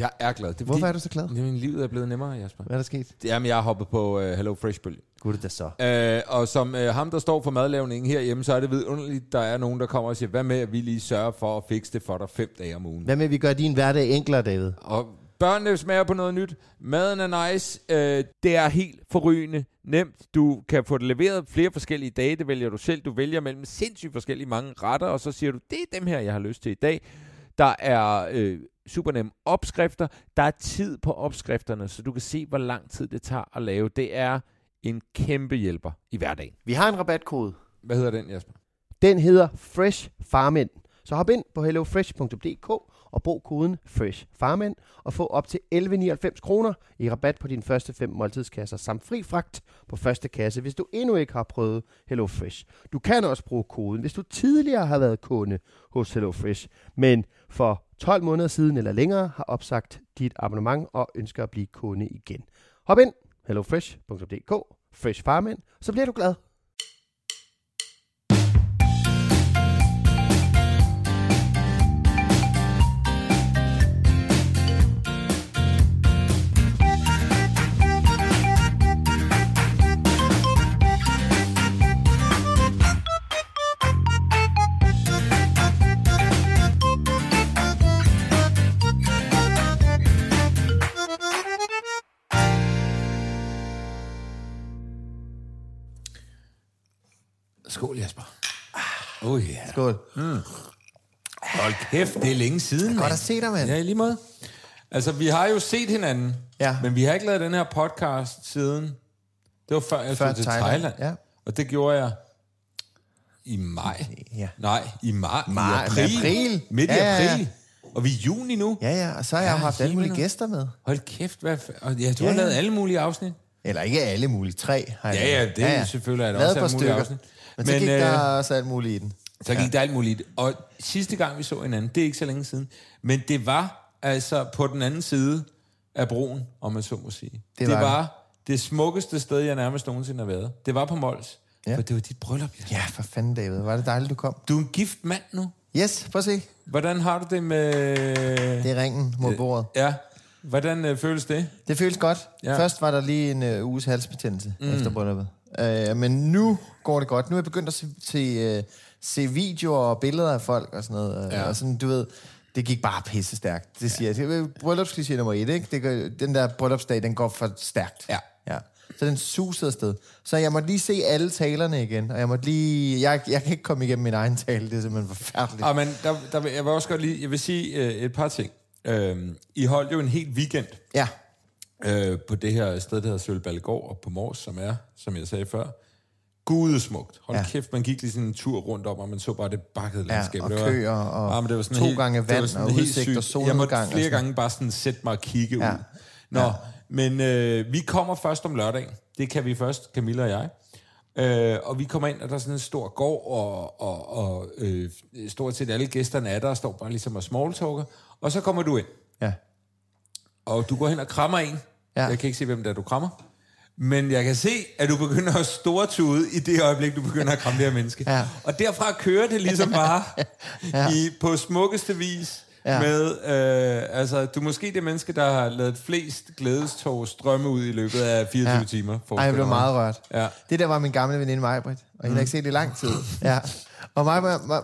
jeg er glad. Det er, Hvorfor fordi, er du så glad? Jamen, livet er blevet nemmere, Jasper. Hvad er der sket? Jamen, jeg har hoppet på uh, Hello Fresh-bølgen. Gud det så. Uh, og som uh, ham, der står for madlavningen herhjemme, så er det vidunderligt, der er nogen, der kommer og siger, hvad med, at vi lige sørger for at fikse det for dig fem dage om ugen. Hvad med, at vi gør din hverdag enklere, David? Og børnene smager på noget nyt. Maden er nice. Øh, det er helt forrygende nemt. Du kan få det leveret flere forskellige dage. Det vælger du selv. Du vælger mellem sindssygt forskellige mange retter, og så siger du, det er dem her, jeg har lyst til i dag. Der er øh, super nemme opskrifter. Der er tid på opskrifterne, så du kan se, hvor lang tid det tager at lave. Det er en kæmpe hjælper i hverdagen. Vi har en rabatkode. Hvad hedder den, Jasper? Den hedder Fresh Farmand. Så hop ind på hellofresh.dk og brug koden Fresh Farmand og få op til 11,99 kroner i rabat på dine første fem måltidskasser samt fri fragt på første kasse, hvis du endnu ikke har prøvet HelloFresh. Du kan også bruge koden, hvis du tidligere har været kunde hos HelloFresh, men for 12 måneder siden eller længere har opsagt dit abonnement og ønsker at blive kunde igen. Hop ind, hellofresh.dk, Fresh Farmand, så bliver du glad. Ja. Skål. Hold kæft, det er længe siden, Godt at se dig, mand. Ja, i lige måde. Altså, vi har jo set hinanden, Ja. men vi har ikke lavet den her podcast siden... Det var før jeg Før til Thailand, Thailand. ja. Og det gjorde jeg i maj. Ja. Nej, i maj. Maj- I april. april. Midt i Ja, ja, ja. april. Og vi er juni nu. Ja, ja, og så har jeg jo Ja, haft alle mulige gæster med. Hold kæft, hvad... fa- Og ja, du Ja, har ja. lavet alle mulige afsnit. Eller ikke alle mulige, tre har jeg Ja, ja, det er selvfølgelig er der Lavet også alle mulige afsnit. Men, så Men, gik øh, der også alt muligt i den. Så gik der alt muligt. Og sidste gang, vi så hinanden, det er ikke så længe siden, men det var altså på den anden side af broen, om man så må sige. Det, det var det. var det smukkeste sted, jeg nærmest nogensinde har været. Det var på Mols. Ja. Ja. For det var dit bryllup. Ja. Ja, for fanden, David. Var det dejligt, du kom. Du er en gift mand nu. Yes, prøv at se. Hvordan har du det med... Det er ringen mod bordet. Ja. Hvordan øh, føles det? Det føles godt. Ja. Først var der lige en øh, uges halsbetændelse mm. efter brylluppet. Øh, men nu går det godt. Nu er jeg begyndt at se, se, øh, se videoer og billeder af folk og sådan noget. Øh, Ja. Og sådan, du ved, det gik bare pisse stærkt. Det siger jeg. Det er bryllupskliché nummer et, ikke? Det gør, den der bryllupsdag, den går for stærkt. Ja. ja. Så den susede afsted. Så jeg måtte lige se alle talerne igen, og jeg måtte lige... Jeg, jeg kan ikke komme igennem min egen tale, det er simpelthen forfærdeligt. Ah, men der, der, vil- jeg vil også godt lige... Jeg vil sige øh, et par ting. Øhm, I holdt jo en helt weekend Ja, øh, på det her sted, der hedder Sølballegård og på Mors, som er, som jeg sagde før, gudesmukt. Hold Ja. ja. kæft, man gik lige sådan en tur rundt om, og man så bare det bakkede Ja, landskab. og det køer og men det var sådan to helt- gange det var vand og udsigt sygt. og solnedgang Jeg og måtte flere sådan gange bare sådan sætte mig og kigge Ja. ud. Nå, Ja. men øh, vi kommer først om lørdagen. Det kan vi først, Camilla og jeg. Øh, og vi kommer ind, og der er sådan en stor gård, og, og, og øh, stort set alle gæsterne er der, og står bare ligesom og smalltalker. Og så kommer du ind, ja. og du går hen og krammer en. Ja. Ja. Jeg kan ikke se, hvem det er, du krammer. Men jeg kan se, at du begynder at stortude i det øjeblik, du begynder at kramme det her menneske. Ja. Og derfra kører det ligesom bare ja. i, på smukkeste vis Ja. med, øh, altså, du er måske det menneske, der har lavet flest glædestog strømme ud i løbet af 24 Ja. timer. Ej, jeg blev meget rørt. Ja. Det der var min gamle veninde Majbrit, og hende har ikke set det i lang tid. Ja. Og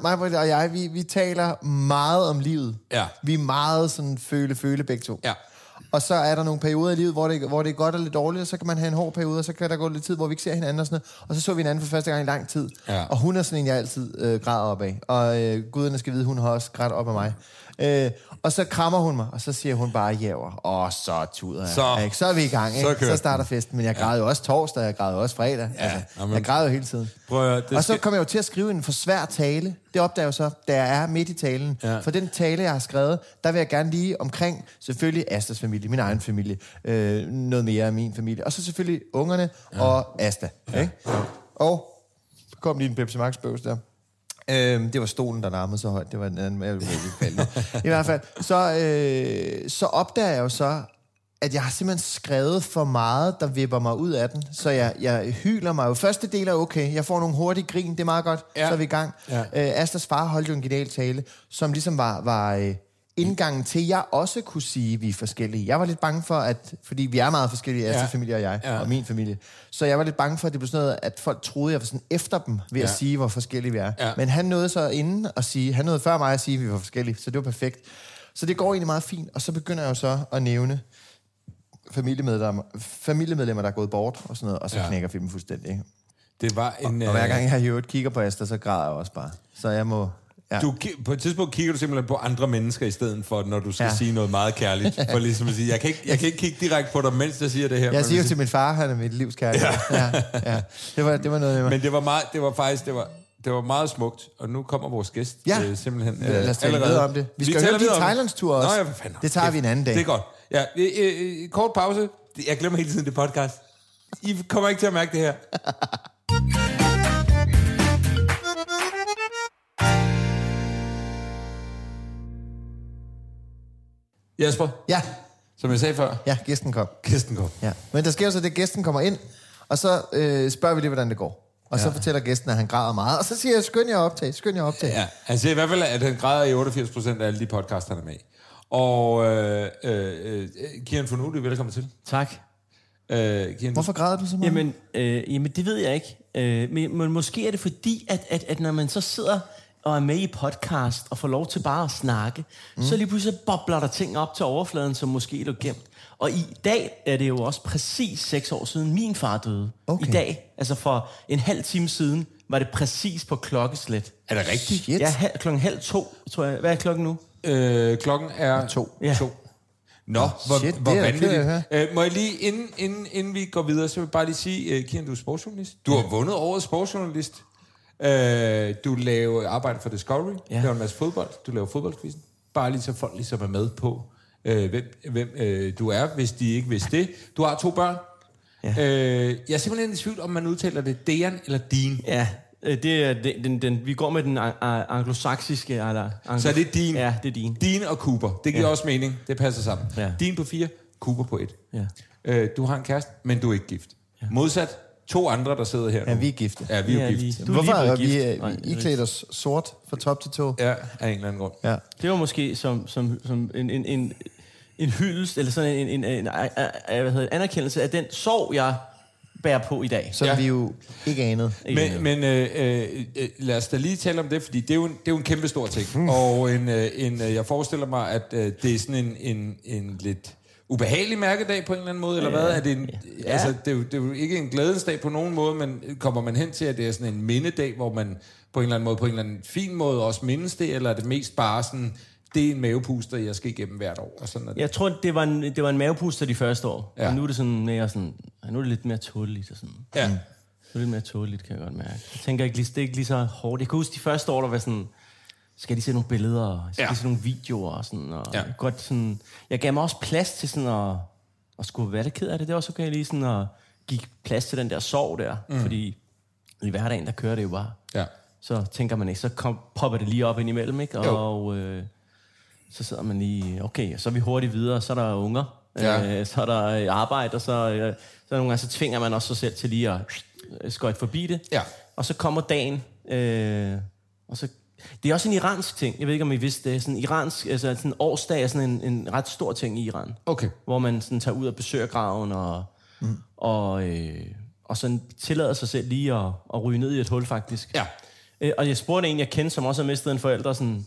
Majbrit og jeg, vi, vi taler meget om livet. Ja. Vi er meget sådan føle-føle begge to. Ja. Og så er der nogle perioder i livet, hvor det, hvor det er godt og lidt dårligt, og så kan man have en hård periode, og så kan der gå lidt tid, hvor vi ikke ser hinanden og sådan noget. Og så så vi hinanden for første gang i lang tid. Ja. Og hun er sådan en, jeg altid øh, græder op af. Og øh, guderne skal vide, hun har også grædt op af mig. Øh, og så krammer hun mig, og så siger hun bare jæver. Og så tuder jeg. Så- ikke? så er vi i gang. Ikke? så Så, starter festen. Men jeg græder jo også torsdag, jeg græder jo også fredag. Ja, altså, jeg græder jo hele tiden. Prøv at det og så skal- kom jeg jo til at skrive en for svær tale. Det opdager jeg så, da jeg er midt i talen. Ja. For den tale, jeg har skrevet, der vil jeg gerne lige omkring, selvfølgelig Astas familie, min egen familie, øh, noget mere af min familie, og så selvfølgelig ungerne ja. og Asta. Ja. Ikke? Og kom lige en Pepsi Max bøvs der. Øhm, det var stolen, der larmede så højt. Det var den anden, jeg ville falde. I hvert fald, så, øh, så opdager jeg jo så, at jeg har simpelthen skrevet for meget, der vipper mig ud af den. Så jeg, jeg hyler mig jo. Første del er okay. Jeg får nogle hurtige grin. Det er meget godt. Ja. Så er vi i gang. Ja. Øh, Astas far holdt jo en genial tale, som ligesom var, var øh, indgangen til, at jeg også kunne sige, at vi er forskellige. Jeg var lidt bange for, at, fordi vi er meget forskellige, Astas Ja. familie og jeg, Ja. og min familie. Så jeg var lidt bange for, at det blev sådan noget, at folk troede, jeg var sådan efter dem, ved Ja. at sige, hvor forskellige vi er. Ja. Men han nåede så inden at sige, han nåede før mig at sige, at vi var forskellige, så det var perfekt. Så det går egentlig meget fint, og så begynder jeg jo så at nævne familiemedlemmer, familiemedlemmer der er gået bort, og sådan noget, og så Ja. knækker filmen fuldstændig. Det var en... Og hver øh, gang jeg i øvrigt kigger på Asta, så græder jeg også bare. Så jeg må... Ja. Du, på et tidspunkt kigger du simpelthen på andre mennesker i stedet for, når du skal ja. Sige noget meget kærligt. For ligesom at sige, jeg kan, ikke, jeg kan ikke kigge direkte på dig, mens jeg siger det her. Jeg siger jo hvis- til min far, han er mit livs kærlighed. Ja. Ja, ja. Det, var, det var noget mig. Men det var, meget, det var faktisk det var, det var meget smukt, og nu kommer vores gæst Ja. øh, simpelthen øh, Lad os tale allerede. om det. Vi skal taler høre din. Thailandstur også. Nå, ja, for fanden. Det tager vi en anden dag. Det er godt. Ja, øh, øh, kort pause. Jeg glemmer hele tiden det podcast. I kommer ikke til at mærke det her. Jesper, Ja, som jeg sagde før, ja, gæsten kom. gæsten kom. Ja. Men der sker jo så, det, at gæsten kommer ind, og så øh, spørger vi lige, hvordan det går. Og ja. så fortæller gæsten, at han græder meget. Og så siger jeg, skynd jer at optage, skynd jer at optage. Ja, han siger i hvert fald, at han græder i 88 procent af alle de podcasts, han er med i. Og øh, øh, øh, Kieran Funuli, velkommen til. Tak. Øh, Kieran, Hvorfor græder du så meget? Jamen, øh, jamen, det ved jeg ikke. Øh, men, men måske er det fordi, at, at, at når man så sidder og er med i podcast og får lov til bare at snakke, mm. så lige pludselig bobler der ting op til overfladen, som måske er gemt. Og i dag er det jo også præcis seks år siden, min far døde. Okay. I dag, altså for en halv time siden, var det præcis på klokkeslæt. er det rigtigt? Shit. Ja, halv, klokken halv to, tror jeg. Hvad er klokken nu? Øh, klokken er To. Ja. to. Nå, hvor, shit, hvor det vanvittigt. Øh, må jeg lige, inden, inden, inden vi går videre, så vil jeg bare lige sige, uh, Kieran, du er sportsjournalist. Du har vundet årets sportsjournalist. Uh, du laver arbejde for Discovery, ja. Laver en masse fodbold, du laver fodboldquizzen. Bare lige så folk ligesom er med på, uh, hvem, hvem uh, du er, hvis de ikke vidste det. Du har to børn. Ja. Uh, jeg er simpelthen i tvivl, om man udtaler det Dejan eller Dean. Ja, øh, det er den, den, den, vi går med den an- an- anglosaksiske. Eller, anglo- Så er det din? Ja, det er din. Dean og Cooper. Det giver ja. Også mening. Det passer sammen. Ja. Dean på fire, Cooper på et. Ja. Øh, du har en kæreste, men du er ikke gift. Ja. Modsat to andre, der sidder her Ja, nu. vi er gifte. Ja, vi er Ja, gift. lige- Du Hvorfor er vi, gift. øh, Nej, vi er iklædt os sort fra top til tå? Ja, af en eller anden grund. Ja. Det var måske som, som, som en, en, en, en hyldest, eller sådan en, en, en, en, hvad hedder, det, anerkendelse af den sorg, jeg bærer på i dag. Som Ja. ja. vi jo ikke anede. Ikke Men, men øh, øh, øh, lad os da lige tale om det, fordi det er jo en, det er jo en kæmpe stor ting. Mm. Og en, øh, en, øh, jeg forestiller mig, at øh, det er sådan en, en, en lidt ubehagelig mærkedag på en eller anden måde, eller hvad? Er det, en, ja. altså, det, er jo, det er jo ikke en glædens dag på nogen måde, men kommer man hen til, at det er sådan en mindedag, hvor man på en eller anden måde, på en eller anden fin måde også mindes det, eller er det mest bare sådan, det er en mavepuster, jeg skal igennem hvert år? Og sådan det. Jeg tror, det var en, det var en mavepuster de første år. Ja. Og nu er det sådan mere sådan, nu er det lidt mere tåligt. Og sådan. Ja. Nu er det lidt mere tåligt, kan jeg godt mærke. Jeg tænker ikke, lige- det er ikke lige så hårdt. Jeg kan huske de første år, der var sådan, skal de se nogle billeder, og skal Ja. de se nogle videoer og sådan. Og Ja. godt sådan, jeg gav mig også plads til sådan at, at skulle være lidt ked af det. Det var også okay lige sådan at give plads til den der sorg der. Mm. Fordi i hverdagen, der kører det jo bare. ja. Så tænker man ikke, så kom, popper det lige op ind imellem, ikke? Jo. Og øh, så sidder man lige, okay, så er vi hurtigt videre, så er der unger, Ja. øh, så er der øh, arbejde, og så, øh, så nogle gange så tvinger man også sig selv til lige at øh, skøjte forbi det. Ja. Og så kommer dagen, øh, og så... Det er også en iransk ting, jeg ved ikke, om I vidste det. Sådan iransk, altså sådan årsdag er sådan en, en ret stor ting i Iran. Okay. Hvor man sådan tager ud og besøger graven, og, mm. og, øh, og sådan tillader sig selv lige at, at ryge ned i et hul, faktisk. Ja. Øh, og jeg spurgte en, jeg kendte, som også har mistet en forælder, sådan,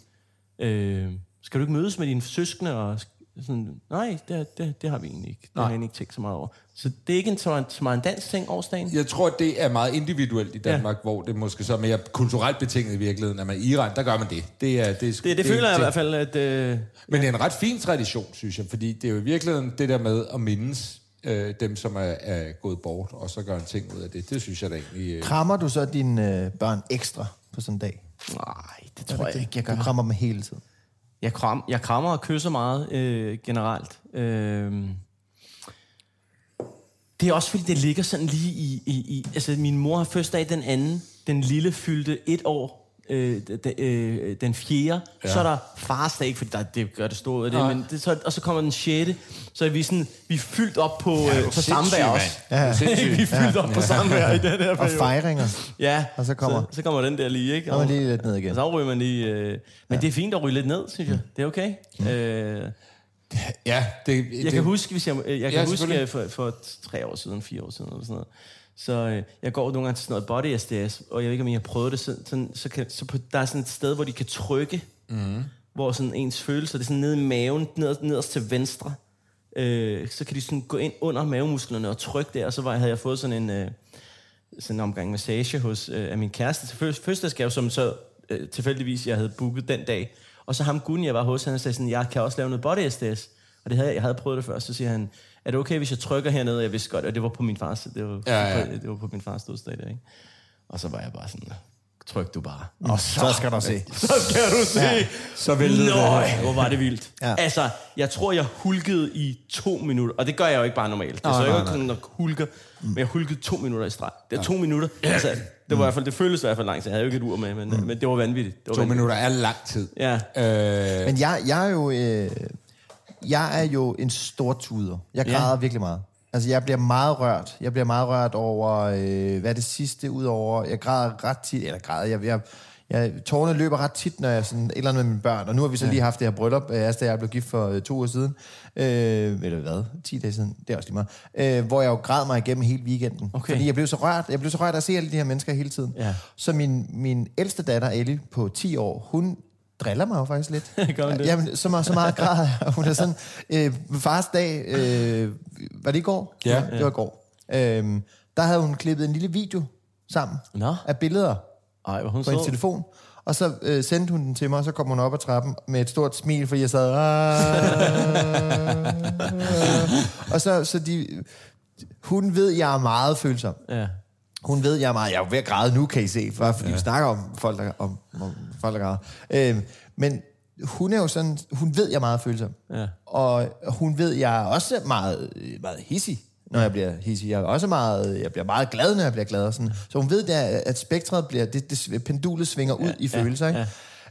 øh, skal du ikke mødes med dine søskende og Sådan, nej, det, det, det har vi egentlig ikke. Det har jeg egentlig ikke tænkt så meget over. Så det er ikke en, så, meget- så meget en dansk ting, årsdagen? Jeg tror, det er meget individuelt i Danmark, ja. hvor det måske så er mere kulturelt betinget i virkeligheden. At man i Iran, der gør man det. Det, er, det, er, Det, det, det føler jeg i hvert fald, at... Øh, Men det er en ret fin tradition, synes jeg, fordi det er jo i virkeligheden det der med at mindes øh, dem, som er, er gået bort, og så gøre en ting ud af det. Det synes jeg da egentlig... Øh, Krammer du så dine øh, børn ekstra på sådan en dag? nej, det tror jeg ikke, jeg gør. Du krammer dem hele tiden. Jeg, kram, jeg krammer og kysser meget øh, generelt. Øh, det er også fordi, det ligger sådan lige i, i, i... Altså, min mor har fødselsdag den anden. Den lille fyldte et år. Øh, den, øh, den fjerde. Ja. Så er der farsdag, ikke fordi der, det gør det store af det, men det, så, og så kommer den sjette. Så er vi sådan, vi er fyldt op på, ja, på sindssyg, samvær også. Ja. Sindssyg. vi er fyldt op på samvær i den her Og periode. fejringer. Ja, Og så kommer- så, så kommer den der lige, ikke? Så er man lige lidt ned igen. Og så ryger man lige... Øh, men det er fint at ryge lidt ned, synes jeg. Det er okay. Mm. Øh, ja, det, jeg det, kan huske, hvis jeg, jeg kan Ja, ja, huske selvfølgelig. for, for tre år siden, fire år siden eller sådan noget. Så øh, jeg går nogle gange til sådan noget body SDS, og jeg ved ikke, om I har prøvet det. Sådan, sådan, så kan, så på, der er sådan et sted, hvor de kan trykke, mm. hvor sådan ens følelser, det er sådan nede i maven, ned, nederst til venstre. Øh, så kan de sådan gå ind under mavemusklerne og trykke der, og så var, havde jeg fået sådan en, øh, sådan en omgang massage hos øh, af min kæreste til føds- fødselsdagsgave, som så øh, tilfældigvis jeg havde booket den dag. Og så ham gutten, jeg var hos, han sagde sådan, jeg kan også lave noget body SDS. Og det havde, jeg- jeg havde prøvet det før, så siger han, er det okay, hvis jeg trykker hernede? Og Jeg vidste godt, og det var på min fars, det var, Ja, ja. På, det var på min fars dødsdag der, ikke? Og så var jeg bare sådan, tryk du bare. Og så, Så skal du se. så skal du se. Ja, så væltede det. Nøj, hvor var det vildt. Ja. Altså, jeg tror, jeg hulkede i to minutter. Og det gør jeg jo ikke bare normalt. Det er så ikke sådan, at hulker. Men jeg hulkede to minutter i streg. Det er to minutter. Altså, det var i hvert fald, det føltes i hvert fald langt. Jeg havde jo ikke et ur med, men, men det var vanvittigt. Det var To vanvittigt. minutter er lang tid. Ja. Øh, Men jeg, jeg er jo... Øh, jeg er jo en stor tuder. Jeg Ja. græder virkelig meget. Altså, jeg bliver meget rørt. Jeg bliver meget rørt over, øh, hvad det sidste, udover... Jeg græder ret tit, eller græder, jeg, jeg, jeg, tårerne løber ret tit, når jeg sådan et eller andet med mine børn. Og nu har vi så lige haft det her bryllup. Øh, Altså, da jeg blev gift for øh, to uger siden. Øh, eller hvad? 10 dage siden. Det er også lige meget. Øh, hvor jeg jo græd mig igennem hele weekenden. Okay. Fordi jeg blev så rørt. Jeg blev så rørt af at se alle de her mennesker hele tiden. Ja. Så min, min ældste datter, Ellie, på 10 år, hun driller mig jo faktisk lidt. Gør det? Jamen, så meget, så meget græd jeg. Hun er sådan, øh, fars dag, øh, var det i går? Ja. det var i går. Øh, der havde hun klippet en lille video sammen Nå. af billeder Ej, hvor hun på hendes så. telefon. Og så øh, sendte hun den til mig, og så kom hun op ad trappen med et stort smil, fordi jeg sad... Og så, så de... Hun ved, jeg er meget følsom. Ja. Hun ved, jeg er meget... Jeg er jo ved at græde nu, kan I se, for, fordi ja. vi snakker om folk, der, om, om folk, der græder. Øhm, men hun er jo sådan... Hun ved, jeg er meget følsom. Ja. Og hun ved, jeg er også meget, meget hissig, når jeg bliver hissig. Jeg er også meget, jeg bliver meget glad, når jeg bliver glad. Og sådan. Så hun ved, der, at spektret bliver, det, det, pendulet svinger ud ja, i ja, følelser. Ikke?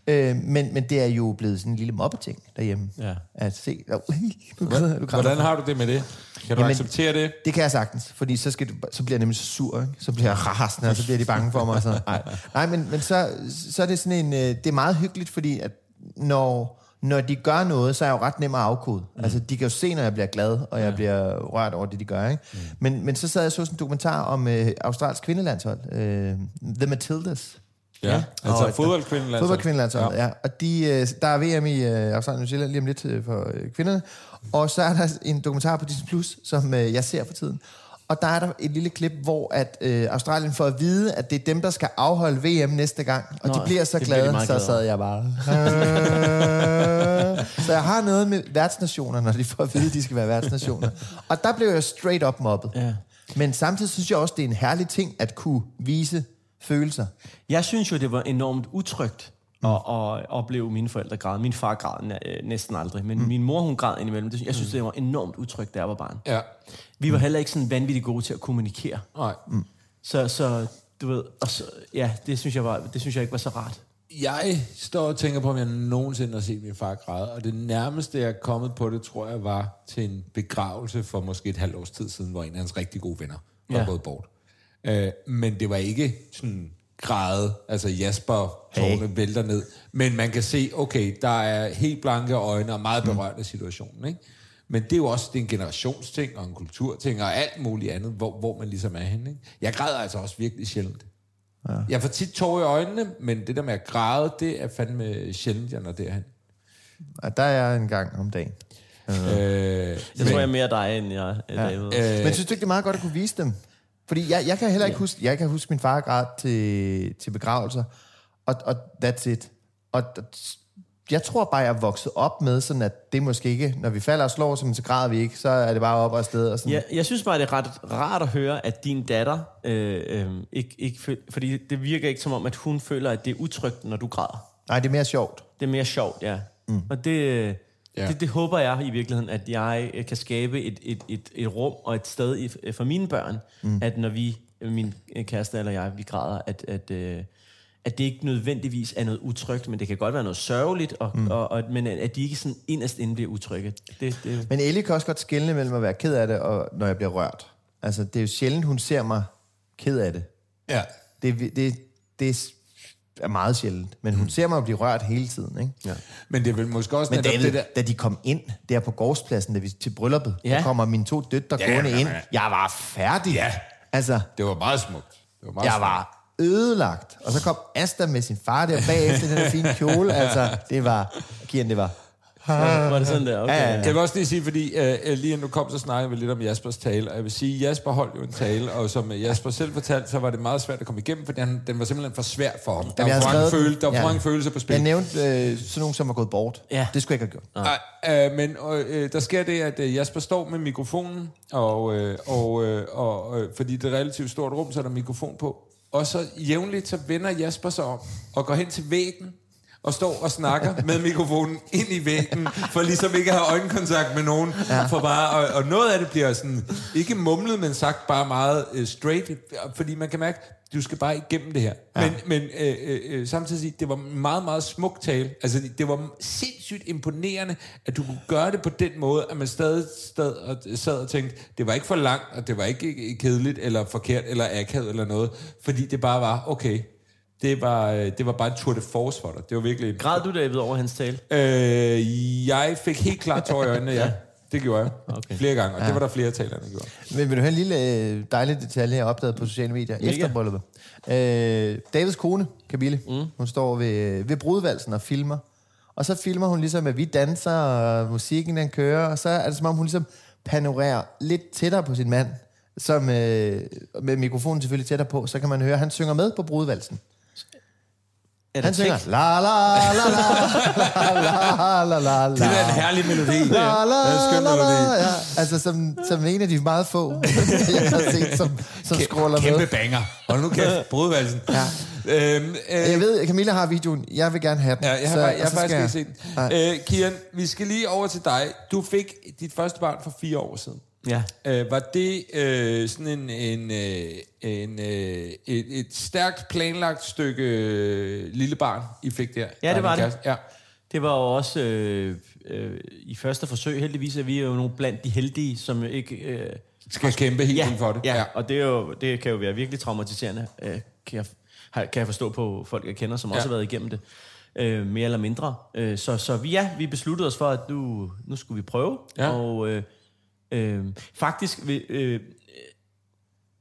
Øh, men, men det er jo blevet sådan en lille mobbeting derhjemme. Ja. At se, du græder, du græder. hvordan har du det med det? Kan du Jamen, acceptere det? Det kan jeg sagtens, fordi så, skal du, så bliver jeg nemlig så sur, ikke? så bliver jeg rasende, og så bliver de bange for mig. Og sådan. Nej, Nej men, men så, så er det sådan en, øh, det er meget hyggeligt, fordi at når, når de gør noget, så er jeg jo ret nem at afkode. Mm. Altså, de kan jo se, når jeg bliver glad, og jeg ja. bliver rørt over det, de gør. Ikke? Mm. Men, men så sad jeg så sådan en dokumentar om øh, Australisk kvindelandshold, øh, The Matildas. Ja. Altså Og- fodboldkvindelandshold. Fodboldkvindelandsholdet, ja. ja. Og de, øh, der er VM i øh, Australien og New Zealand lige om lidt øh, for øh, kvinderne. Og så er der en dokumentar på Disney+, Plus, som øh, jeg ser for tiden. Og der er der et lille klip, hvor at øh, Australien får at vide, at det er dem, der skal afholde VM næste gang. Og Nå, de bliver så bliver glade, meget så sad jeg bare... så jeg har noget med værtsnationer, når de får at vide, at de skal være værtsnationer. Og der blev jeg straight up mobbet. Ja. Men samtidig synes jeg også, det er en herlig ting at kunne vise følelser. Jeg synes jo, det var enormt utrygt at, at opleve mine forældre græde. Min far græd øh, næsten aldrig, men mm. min mor, hun græd indimellem. Jeg synes, det var enormt utrygt, da jeg var barn. Ja. Vi var heller ikke sådan vanvittigt gode til at kommunikere. Nej. Så, så du ved, og så, ja, det synes, jeg var, det synes jeg ikke var så rart. Jeg står og tænker på, om jeg nogensinde har set min far græde, og det nærmeste, jeg er kommet på det, tror jeg, var til en begravelse for måske et halvt års tid siden, hvor en af hans rigtig gode venner var Ja. gået bort. Øh, men det var ikke sådan græde, altså Jasper, tårne hey. vælter ned, men man kan se, okay, der er helt blanke øjne og meget berørt af situationen, ikke? Men det er jo også det er en generationsting og en kulturting og alt muligt andet, hvor, hvor man ligesom er henne. Ikke? Jeg græder altså også virkelig sjældent. Ja. Jeg får tit tårer i øjnene, men det der med at græde, det er fandme sjældent, jeg når derhen. Og der er jeg en gang om dagen. Øh, Jeg tror, jeg er mere dig, end jeg er David. øh, Men synes du ikke, det er meget godt at kunne vise dem? Fordi jeg, jeg kan heller ikke huske, jeg kan huske min far græd til, til begravelser, og, og that's it. Og jeg tror bare, jeg er vokset op med sådan, at det måske ikke, når vi falder og slår, så, så græder vi ikke, så er det bare op og afsted. Og sådan. Ja, jeg synes bare, det er ret rart at høre, at din datter øh, øh, ikke, ikke føl- fordi det virker ikke som om, at hun føler, at det er utrygt, når du græder. Nej, det er mere sjovt. Det er mere sjovt, ja. Mm. Og det, øh, Ja. det, det håber jeg i virkeligheden, at jeg øh, kan skabe et, et, et, et rum og et sted i, øh, for mine børn, mm. at når vi, øh, min kæreste eller jeg, vi græder, at, at, at det ikke nødvendigvis er noget utrygt, men det kan godt være noget sørgeligt, og, mm. og, og, men at de ikke sådan inderst inde bliver utrygge. Det, det, Men Ellie kan også godt skille mellem at være ked af det, og når jeg bliver rørt. Altså, det er jo sjældent, hun ser mig ked af det. ja. Det, det, det er meget sjældent. Men hun ser mig blive rørt hele tiden, ikke? ja. Men det er vel måske også Men David, det der... da de kom ind der på gårdspladsen, da vi til brylluppet, ja. Der kommer mine to døtre Ja, ja, gående ja, ind. ja. Jeg var færdig. Ja. Altså, Det var meget smukt. Det var meget jeg smukt. var ødelagt. Og så kom Asta med sin far der bagefter i den her fine kjole. Altså, det var... Kian, det var... Var det sådan der? Okay. Ja, ja, ja. Jeg vil også lige sige, fordi øh, lige inden du kom, så snakkede vi lidt om Jaspers tale, og jeg vil sige, at Jasper holdt jo en tale, og som øh, Jasper selv fortalte, så var det meget svært at komme igennem, fordi han, den var simpelthen for svær for ham. Der Jamen, var, for mange, føle, den. der var for Ja. mange følelser på spil. Jeg nævnte øh, sådan nogen, som var gået bort. Ja. Det skulle jeg ikke have gjort. Nej, øh, men øh, der sker det, at øh, Jasper står med mikrofonen, og, øh, og, øh, og øh, fordi det er et relativt stort rum, så er der mikrofon på. Og så jævnligt, så vender Jasper sig om og går hen til væggen, og står og snakker med mikrofonen ind i væggen, for ligesom ikke at have øjenkontakt med nogen. Ja. For bare, og, og noget af det bliver sådan, ikke mumlet, men sagt bare meget uh, straight, fordi man kan mærke, du skal bare igennem det her. Ja. Men, men øh, øh, øh, samtidig sige, det var meget, meget smuk tale. Altså, det, var sindssygt imponerende, at du kunne gøre det på den måde, at man stadig sad og, sad og tænkte, det var ikke for langt, og det var ikke kedeligt, eller forkert, eller akavet, eller noget. Fordi det bare var, okay, det var, øh, det var bare en tour de force for dig. Det var virkelig... Græd du, David, over hans tale? Øh, jeg fik helt klart tår i øjnene, ja. Det gjorde jeg. Okay. Flere gange, og det var der flere talere, der gjorde. Men vil du have en lille øh, dejlig detalje, jeg opdagede på sociale medier Mega. efter brylluppet? Øh, Davids kone, Camille, mm. hun står ved, ved brudvalsen og filmer. Og så filmer hun ligesom, at vi danser, og musikken den kører, og så er det som om, hun ligesom panorerer lidt tættere på sin mand, som øh, med mikrofonen selvfølgelig tættere på, så kan man høre, at han synger med på brudvalsen. Er han synger, la la la la, la la la la. Det er en herlig melodi. La la la la, la. Ja, altså som, som en af de meget få, jeg har set, som, som Kæm, scroller kæmpe med. Kæmpe banger. Og nu kæft, brudvalsen. Ja. Øhm, øh, jeg ved, Camilla har videoen. Jeg vil gerne have den. Ja, jeg har, så, bare, jeg har faktisk ikke set den. Øh, Kian, vi skal lige over til dig. Du fik dit første barn for fire år siden. Ja. Øh, var det øh, sådan en, en, øh, en, øh, et, et stærkt planlagt stykke øh, lille barn, I fik der? Ja, det var det. Ja. Det var jo også øh, øh, i første forsøg, heldigvis er vi jo nogle blandt de heldige, som ikke... Øh, Skal kæmpe helt ja, for det. Ja, og det, er jo, det kan jo være virkelig traumatiserende, øh, kan, jeg, kan jeg forstå på folk, jeg kender, som Ja. også har været igennem det, øh, mere eller mindre. Øh, så, så vi, ja, vi besluttede os for, at nu, nu skulle vi prøve, Ja. og øh, øh, faktisk øh,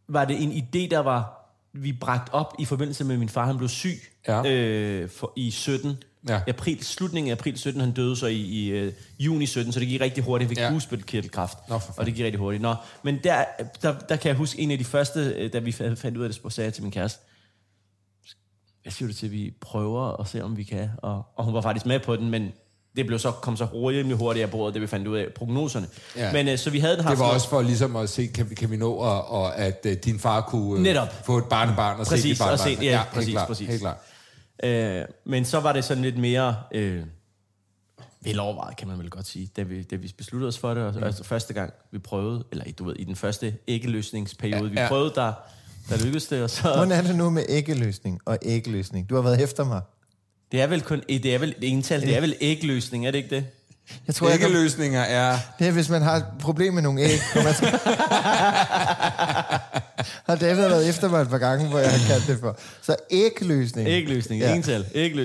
var det en idé, der var vi bragt op i forbindelse med, at min far han blev syg Ja. øh, for, i 17. Ja. April, slutningen af april 17, han døde så i, i øh, juni 17, så det gik rigtig hurtigt. Fik Ja. fanden. og det gik rigtig hurtigt. Nå, men der, der, der kan jeg huske en af de første, øh, da vi fa- fandt ud af det, så sagde jeg til min kæreste, hvad siger du til, at vi prøver og se, om vi kan? Og, og hun var faktisk med på den, men det blev så, kom så rimelig hurtigt af bordet, det vi fandt ud af prognoserne. Ja. Ja. Men øh, så vi havde den her... Det var også for ligesom at se, kan vi, kan vi nå, og, og at uh, din far kunne uh, Netop. få et barnebarn og se Præcis, dit barnebarn. og se- ja, helt præcis, klart, præcis. Helt klart. Øh, men så var det sådan lidt mere øh, velovervejet, kan man vel godt sige, da vi, da vi besluttede os for det. Og, mm. altså første gang, vi prøvede, eller du ved, i den første æggeløsningsperiode, Ja, ja, vi ja. prøvede, der, der lykkedes det. Og så, Hvordan er det nu med æggeløsning og æggeløsning? Du har været efter mig. Det er vel kun det er vel et ental, det er vel æggeløsning, er det ikke det? Jeg tror, kan, løsninger er... det er, hvis man har et problem med nogle æg. Man skal... har David været efter mig et par gange, hvor jeg har kaldt det for. Så æggeløsning. Æggeløsning, Ja. ental, ikke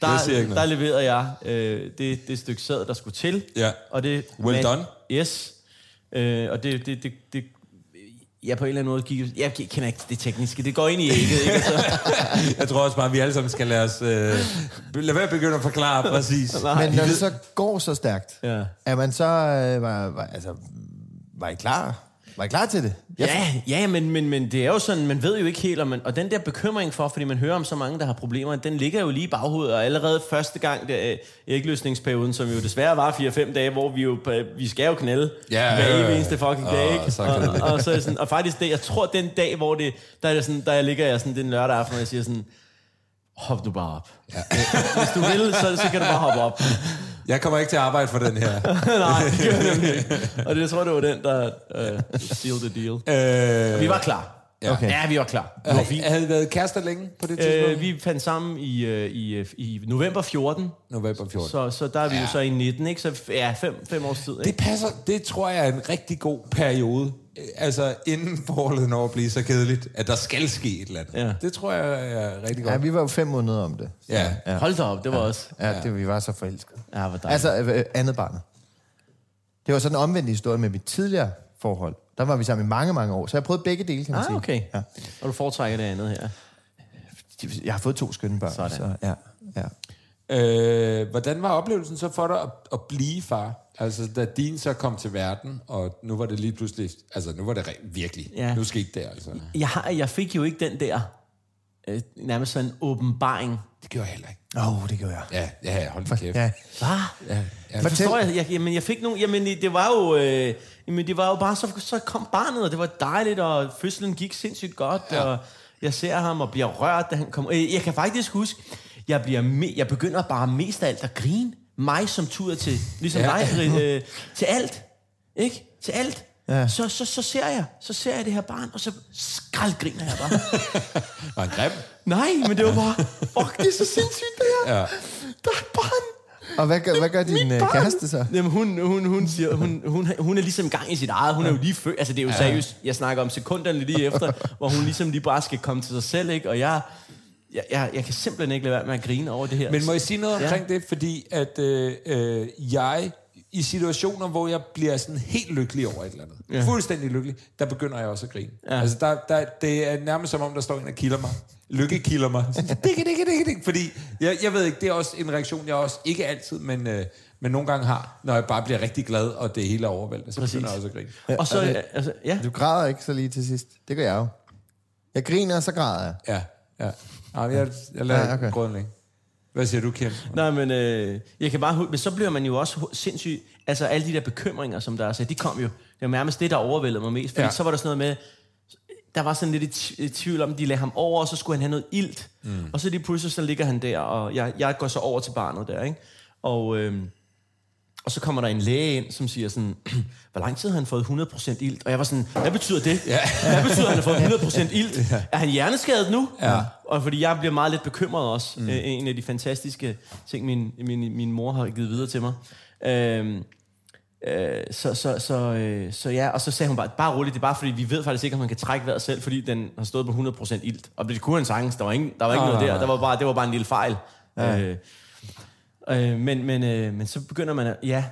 Der, noget. der leverede jeg øh, det, det stykke sæd, der skulle til. Ja. Og det, Well done. Yes. Øh, og det, det, det, det, jeg på en eller anden måde gik... Jeg kender ikke det tekniske. Det går ind i ægget, ikke? Altså, Jeg tror også bare, at vi alle sammen skal lade os... Øh, lade være at begynde at forklare præcis. Men når det så går så stærkt, Ja. er man så... Øh, var, var, altså, var I klar? Var I klar til det? ja, ja men, men, men det er jo sådan, man ved jo ikke helt, om man, og den der bekymring for, fordi man hører om så mange, der har problemer, den ligger jo lige i baghovedet, og allerede første gang, det er ægløsningsperioden, som jo desværre var 4-5 dage, hvor vi jo, vi skal jo knælde Ja, hver evig eneste fucking dag, Åh, ikke? så og, og, og, så sådan, og faktisk det, jeg tror, den dag, hvor det, der, er det sådan, der ligger jeg sådan, den lørdag aften, og jeg siger sådan, hop du bare op. Ja. Hvis du vil, så, så kan du bare hoppe op. Jeg kommer ikke til at arbejde for den her. Nej, det gør jeg nemlig ikke. Og det, jeg tror, det var den, der uh, seal the deal. Øh, Vi var klar. Ja. Okay. Ja, vi var klar. Det var havde, fint. havde I været kærester længe på det tidspunkt? Øh, vi fandt sammen i, øh, i, øh, i november 14, November 14. så, så der er vi ja. jo så i 19, ikke? Så ja, fem, fem års tid, Det ikke? passer, det tror jeg er en rigtig god periode. Øh, Altså, inden forholdet når at blive så kedeligt, at der skal ske et eller andet. Ja. Det tror jeg er rigtig godt. Ja, vi var jo fem måneder om det. Ja. Ja. Hold da op, det var ja. også... Ja, det, vi var så forelskede. Ja, hvor dejligt. Altså, øh, andet barnet. Det var sådan en omvendt historie med mit tidligere forhold. Der var vi sammen i mange, mange år. Så jeg prøvede begge dele, kan man ah, sige. okay. Ja. Og du foretrækker det andet her. Jeg har fået to skønne børn. Sådan. Så, ja, ja. Øh, hvordan var oplevelsen så for dig at, at blive far? Altså, da din så kom til verden, og nu var det lige pludselig... Altså, nu var det re- virkelig... Ja. Nu skete det altså. Jeg, har, jeg fik jo ikke den der øh, nærmest sådan en åbenbaring. Det gjorde jeg heller ikke. Åh, oh, det gjorde jeg. Ja, ja, hold da kæft. Ja. Hvad? ja, ja. Jeg forstår, jeg, jeg, jamen, jeg fik nogle, jamen, det var jo, øh, jamen, det var jo bare, så, så kom barnet, og det var dejligt, og fødslen gik sindssygt godt, ja. og jeg ser ham og bliver rørt, da han kommer. Øh, jeg kan faktisk huske, jeg, bliver me, jeg begynder bare mest af alt at grine. Mig som tuder til, ligesom Ja. ja. dig, øh, til alt. Ikke? Til alt. Ja. Så, så, så, ser jeg, så ser jeg det her barn, og så skraldgriner jeg bare. Var en grim? Nej, men det var bare, fuck, det er så sindssygt det her. Ja. Der er et barn. Og hvad gør, hvad gør din øh, barn. kæreste så? Jamen, hun, hun, hun, siger, hun, hun, hun er ligesom i gang i sit eget. Hun er jo lige født. Altså, det er jo seriøst. Jeg snakker om sekunderne lige efter, hvor hun ligesom lige bare skal komme til sig selv, ikke? Og jeg, jeg, jeg, jeg kan simpelthen ikke lade være med at grine over det her. Men må jeg sige noget Ja. omkring det? Fordi at øh, øh, jeg, i situationer, hvor jeg bliver sådan helt lykkelig over et eller andet, ja. fuldstændig lykkelig, der begynder jeg også at grine. Ja. Altså, der, der, det er nærmest som om, der står en og kilder mig. Lykke kilder mig. Dikke, dikke, dikke, dikke. Fordi, jeg, jeg ved ikke, det er også en reaktion, jeg også, ikke altid, men, øh, men nogle gange har, når jeg bare bliver rigtig glad, og det hele er overvældet, så Præcis. begynder jeg også at grine. Og så, altså, ja. Du græder ikke så lige til sidst. Det gør jeg jo. Jeg griner, og så græder jeg. Ja, ja. Ja jeg, jeg lader Ja, okay. ligge. Hvad siger du, Kim? Nej, men øh, jeg kan bare men så bliver man jo også sindssygt, altså alle de der bekymringer, som der er, så de kom jo, det var nærmest det, der overvældede mig mest, fordi Ja. så var der sådan noget med, der var sådan lidt i tvivl om, de lagde ham over, og så skulle han have noget ilt, mm. og så lige pludselig, så ligger han der, og jeg, jeg går så over til barnet der, ikke? Og, øh, og så kommer der en læge ind, som siger sådan, hvor lang tid har han fået 100% ilt? Og jeg var sådan, hvad betyder det? Ja. Hvad betyder, at han har fået 100% ilt? Ja. Er han hjerneskadet nu? Ja. Og fordi jeg bliver meget lidt bekymret også. Mm. En af de fantastiske ting, min, min, min mor har givet videre til mig. Øhm, øh, så, så, så, øh, så ja, og så sagde hun bare, bare roligt, det er bare fordi, vi ved faktisk ikke, om man kan trække vejret selv, fordi den har stået på 100% ilt. Og det kunne han sagtens, der var, ingen, der var ikke Nej, noget der, der var bare, det var bare en lille fejl. Ja. Øh, øh, men, men, øh, men så begynder man at, ja,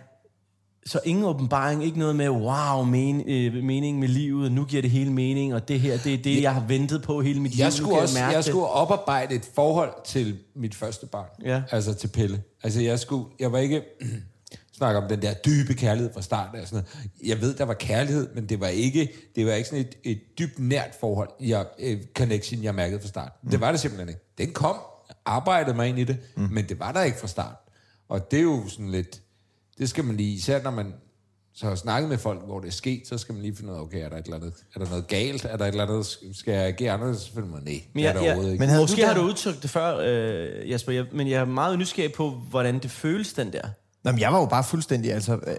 så ingen åbenbaring, ikke noget med, wow, men, øh, mening med livet, nu giver det hele mening, og det her, det er det, jeg har ventet på hele mit liv. Jeg nu skulle også jeg det. skulle oparbejde et forhold til mit første barn. Ja. Altså til Pelle. Altså jeg skulle, jeg var ikke snakke om den der dybe kærlighed fra start af. Sådan noget. Jeg ved, der var kærlighed, men det var ikke, det var ikke sådan et, et dybt nært forhold, jeg, eh, connection, jeg mærkede fra start. Mm. Det var det simpelthen ikke. Den kom, jeg arbejdede mig ind i det, mm. men det var der ikke fra start. Og det er jo sådan lidt, det skal man lige, især når man så har snakket med folk, hvor det er sket, så skal man lige finde ud af, okay, er der, et eller andet, er der noget galt? Er der et eller andet, skal jeg agere anderledes? Så finder man, nej, Men det er jeg, der jeg, ikke. Men havde måske du har der- du udtrykt det før, øh, Jasper, jeg, men jeg er meget nysgerrig på, hvordan det føles, den der. Nå, men jeg var jo bare fuldstændig, altså... øh,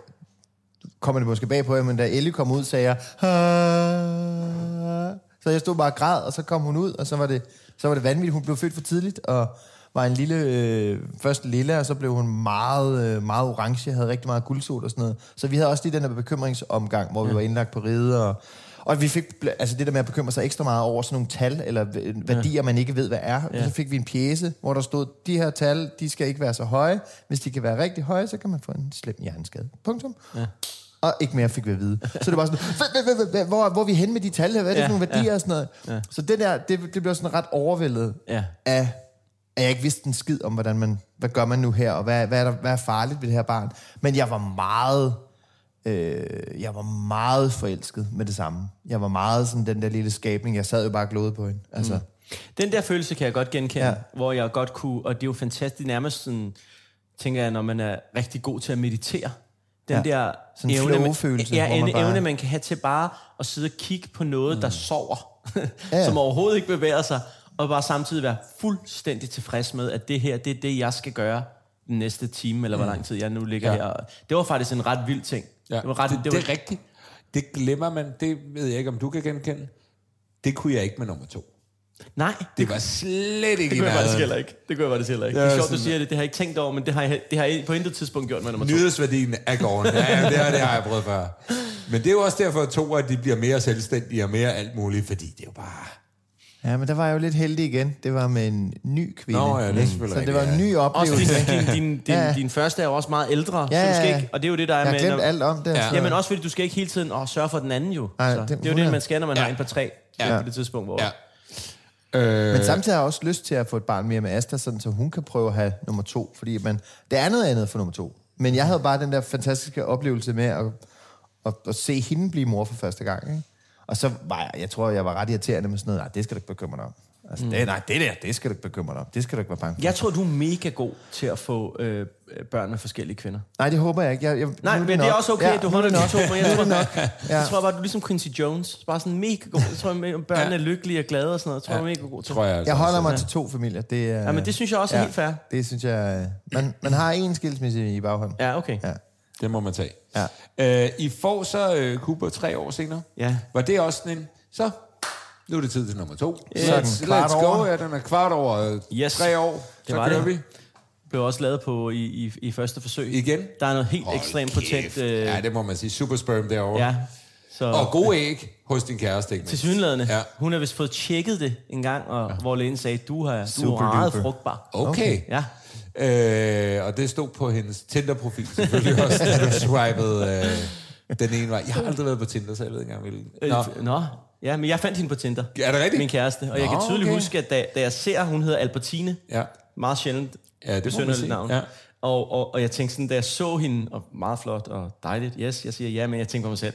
Kommer det måske bag på jer, men da Ellie kom ud, sagde jeg... "Ah." Så jeg stod bare og græd, og så kom hun ud, og så var det, så var det vanvittigt. Hun blev født for tidligt, og var en lille... Øh, først lille, og så blev hun meget, øh, meget orange, havde rigtig meget guldsol og sådan noget. Så vi havde også lige den der bekymringsomgang, hvor vi var indlagt på ride, og, og vi fik altså det der med at bekymre sig ekstra meget over sådan nogle tal, eller v- værdier, man ikke ved, hvad er. Ja. Så fik vi en pjæse, hvor der stod, de her tal, de skal ikke være så høje. Hvis de kan være rigtig høje, så kan man få en slem hjerneskade. Punktum. Ja. Og ikke mere fik vi at vide. Så det var sådan, "Hvad- hvad- hvad- hvad- hvor, hvor er vi henne med de tal her? Hvad er det Ja, for nogle værdier ja. og sådan noget? Ja. Så det der, det, det blev sådan ret overvældet Ja. af, at jeg ikke vidste en skid om, hvordan man, hvad gør man nu her, og hvad, hvad, er, der, hvad er farligt ved det her barn. Men jeg var meget, øh, jeg var meget forelsket med det samme. Jeg var meget sådan den der lille skabning. Jeg sad jo bare og på hende. Altså, mm. Den der følelse kan jeg godt genkende, Ja. hvor jeg godt kunne, og det er jo fantastisk, nærmest sådan, tænker jeg, når man er rigtig god til at meditere. Den Ja. der Sådan en evne, man, ja, hvor man en bare- evne, man kan have til bare at sidde og kigge på noget, mm. der sover, Ja. som overhovedet ikke bevæger sig, og bare samtidig være fuldstændig tilfreds med, at det her, det er det, jeg skal gøre den næste time, eller hvor lang tid jeg nu ligger Ja. her. Det var faktisk en ret vild ting. Ja, Det var ret, det, det, det, var, er rigtigt. Det glemmer man. Det ved jeg ikke, om du kan genkende. Det kunne jeg ikke med nummer to. Nej, Det var slet ikke det kunne jeg faktisk heller ikke. Det kunne jeg faktisk heller ikke. Ja, Det er sjovt, du sådan- siger det. Det har jeg ikke tænkt over, men det har jeg, det har jeg på intet tidspunkt gjort med nummer to. Nyhedsværdien er gården. Ja, ja, det, har, det har jeg prøvet før. Men det er jo også derfor, at to, at de bliver mere selvstændige og mere alt muligt, fordi det er jo bare... ja, men der var jeg jo lidt heldig igen. Det var med en ny kvinde. Nå, ja, det er selvfølgelig Så det var en ny Også oplevelse. fordi din, din, din, Ja. din, din første er jo også meget ældre, Ja, så du skal ja, ja. ikke, og det er jo det, der er Jeg har med... glemt når- alt om det. Ja. så- Jamen også fordi, du skal ikke hele tiden åh, sørge for den anden jo. Nej, så, det- det, er jo det, 100. man skal, når man Ja. har en på tre Ja. ja. på det tidspunkt, hvor... Ja. Øh, Men samtidig har jeg også lyst til at få et barn mere med Asta, sådan, så hun kan prøve at have nummer to. Fordi man, det er noget andet for nummer to. Men jeg havde bare den der fantastiske oplevelse med at, at, at se hende blive mor for første gang. Ikke? Og så var jeg, jeg tror, jeg var ret irriterende med sådan noget, nej, det skal du ikke bekymre dig om. Altså, det, nej, det der, det skal du ikke bekymre dig om. Det skal du ikke være bange for. Jeg tror, du er mega god til at få øh, børn med forskellige kvinder. Nej, det håber jeg ikke. Jeg, jeg, Nej, men det er nok. også okay, Ja, at du holder er de det to, nok. men jeg tror, Ja. jeg tror bare, du er ligesom Quincy Jones. Bare sådan mega god. Jeg tror, at børnene Ja. er lykkelige og glade og sådan noget. Jeg tror, du er mega god til. tror jeg, altså Jeg holder mig til to familier. Det, er, Ja, men det synes jeg også er helt fair. Det synes jeg... Man, man har en skilsmisse i baghånden. Ja, okay. Ja. Det må man tage. Ja. Øh, I får så øh, Cooper tre år senere. Ja. Var det også sådan en... Så, nu er det tid til nummer to. Så er den let's, let's go. over. Ja, den er kvart over øh, Yes. tre år. Så var kører det. vi. Blev også lavet på i, i, i første forsøg. Igen? Der er noget helt Hold ekstremt potent... Øh, Ja, det må man sige. Super sperm derovre. ja. Så, Og gode æg hos din kæreste, ikke til synlædende. Ja. Hun har vist fået tjekket det en gang, og, ja. hvor lægen sagde, du, har, du er Super meget duper. frugtbar. Okay. Ja. Øh, og det stod på hendes Tinder-profil selvfølgelig også, da du swipede øh, den ene vej. Jeg har aldrig været på Tinder, så jeg ved ikke engang, hvilken. Nå. Øh, Nå. Ja, men jeg fandt hende på Tinder. Er det rigtigt? Min kæreste. Og jeg Nå, kan tydeligt okay. huske, at da, da jeg ser, hun hedder Albertine, Ja. meget sjældent Ja, det må man sige. navn. Ja. Og, og, og jeg tænkte sådan, da jeg så hende, og meget flot og dejligt, yes, jeg siger ja, men jeg tænkte på mig selv,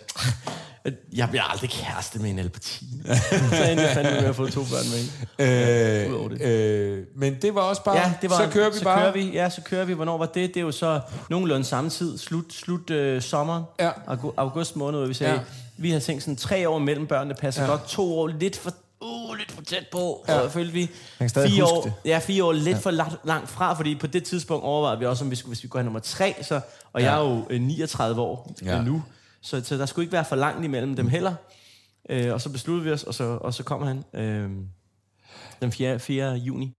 jeg bliver aldrig kæreste med en Albertine. så endte jeg fandme med at få to børn med. Udover Øh, det. øh, men det var også bare... Ja, det var, så kører vi så bare. Kører vi, ja, så kører vi. Hvornår var det? Det er jo så nogenlunde samme tid. Slut, slut øh, sommeren. Ja. August, måned, hvor vi sagde, Ja. vi har tænkt sådan tre år mellem børnene, passer ja. godt. To år lidt for, uh, lidt for tæt på. Ja. Og følte vi kan stadig fire år, det. ja, fire år lidt ja. for langt, langt fra, fordi på det tidspunkt overvejede vi også, om vi skulle, hvis vi have nummer tre, så, og ja. jeg er jo øh, 39 år Ja. ja. nu, så, så der skulle ikke være for langt imellem dem heller. Øh, og så besluttede vi os, og så, og så kom han øh, den 4. 4. juni.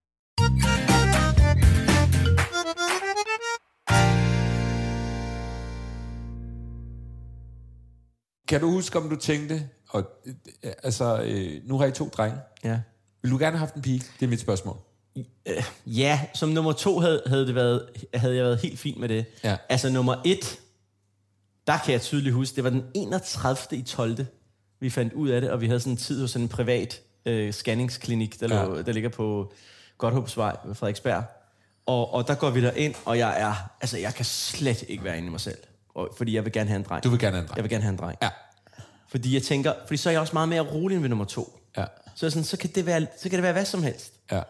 Kan du huske, om du tænkte... Og, øh, altså, øh, nu har I to drenge. Ja. Vil du gerne have haft en pige? Det er mit spørgsmål. Ja, som nummer to havde, havde, det været, havde jeg været helt fint med det. Ja. Altså nummer et, der kan jeg tydeligt huske, det var den 31. i 12. Vi fandt ud af det, og vi havde sådan en tid hos en privat øh, scanningsklinik, der, Ja. lå, der ligger på Godthåbsvej ved Frederiksberg. Og, og der går vi der ind, og jeg er, altså jeg kan slet ikke være inde i mig selv. Og, fordi jeg vil gerne have en dreng. Du vil gerne have en dreng. Jeg vil gerne have en dreng. Ja. Fordi jeg tænker, fordi så er jeg også meget mere rolig end ved nummer to. Ja. Så, sådan, så, kan det være, så kan det være hvad som helst. Ja.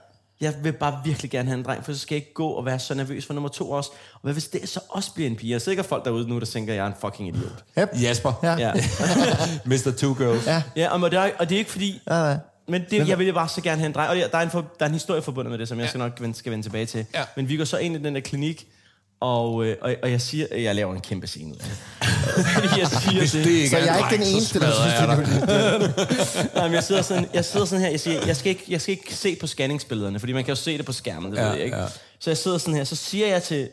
Jeg vil bare virkelig gerne have en dreng, for så skal jeg ikke gå og være så nervøs for nummer to også. Og hvad hvis det så også bliver en pige? Jeg er sikker folk derude nu, der tænker, at jeg er en fucking idiot. Yep. Jasper. Ja. Ja, Mr. Two Girls. Ja. ja og, det er, og det er ikke fordi... Nej, nej. Men det, jeg vil bare så gerne have en dreng. Og der er en, for, der er en historie forbundet med det, som jeg skal nok vende, skal vende tilbage til. Ja. Men vi går så ind i den der klinik, og, øh, og, og jeg siger, jeg laver en kæmpe scene ud af det. Jeg siger Hvis det. det ikke Så er jeg er ikke den eneste, der synes, jeg det er Nej, men jeg sidder sådan, jeg sidder sådan her, jeg siger, jeg skal, ikke, jeg skal ikke se på scanningsbillederne, fordi man kan jo se det på skærmen, det Ja, ved jeg ikke. ja. Så jeg sidder sådan her, så siger jeg til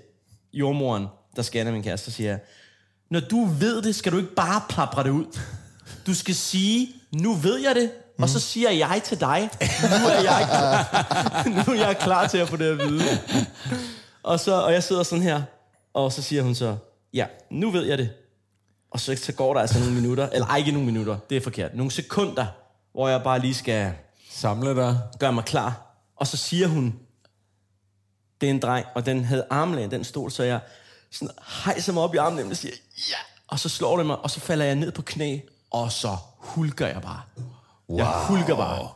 jordmoren, der scanner min kæreste, så siger jeg, når du ved det, skal du ikke bare plapre det ud. Du skal sige, nu ved jeg det, og så siger jeg til dig, nu er jeg, nu er jeg klar til at få det at vide. Og, så, og jeg sidder sådan her, og så siger hun så, ja, nu ved jeg det. Og så, så går der altså nogle minutter, eller ej, ikke nogle minutter, det er forkert, nogle sekunder, hvor jeg bare lige skal Samle dig. gøre mig klar. Og så siger hun, det er en dreng, og den havde armlæn, den stol, så jeg sådan hejser mig op i armen, og siger, ja, og så slår det mig, og så falder jeg ned på knæ, og så hulker jeg bare. Wow. Jeg hulker bare.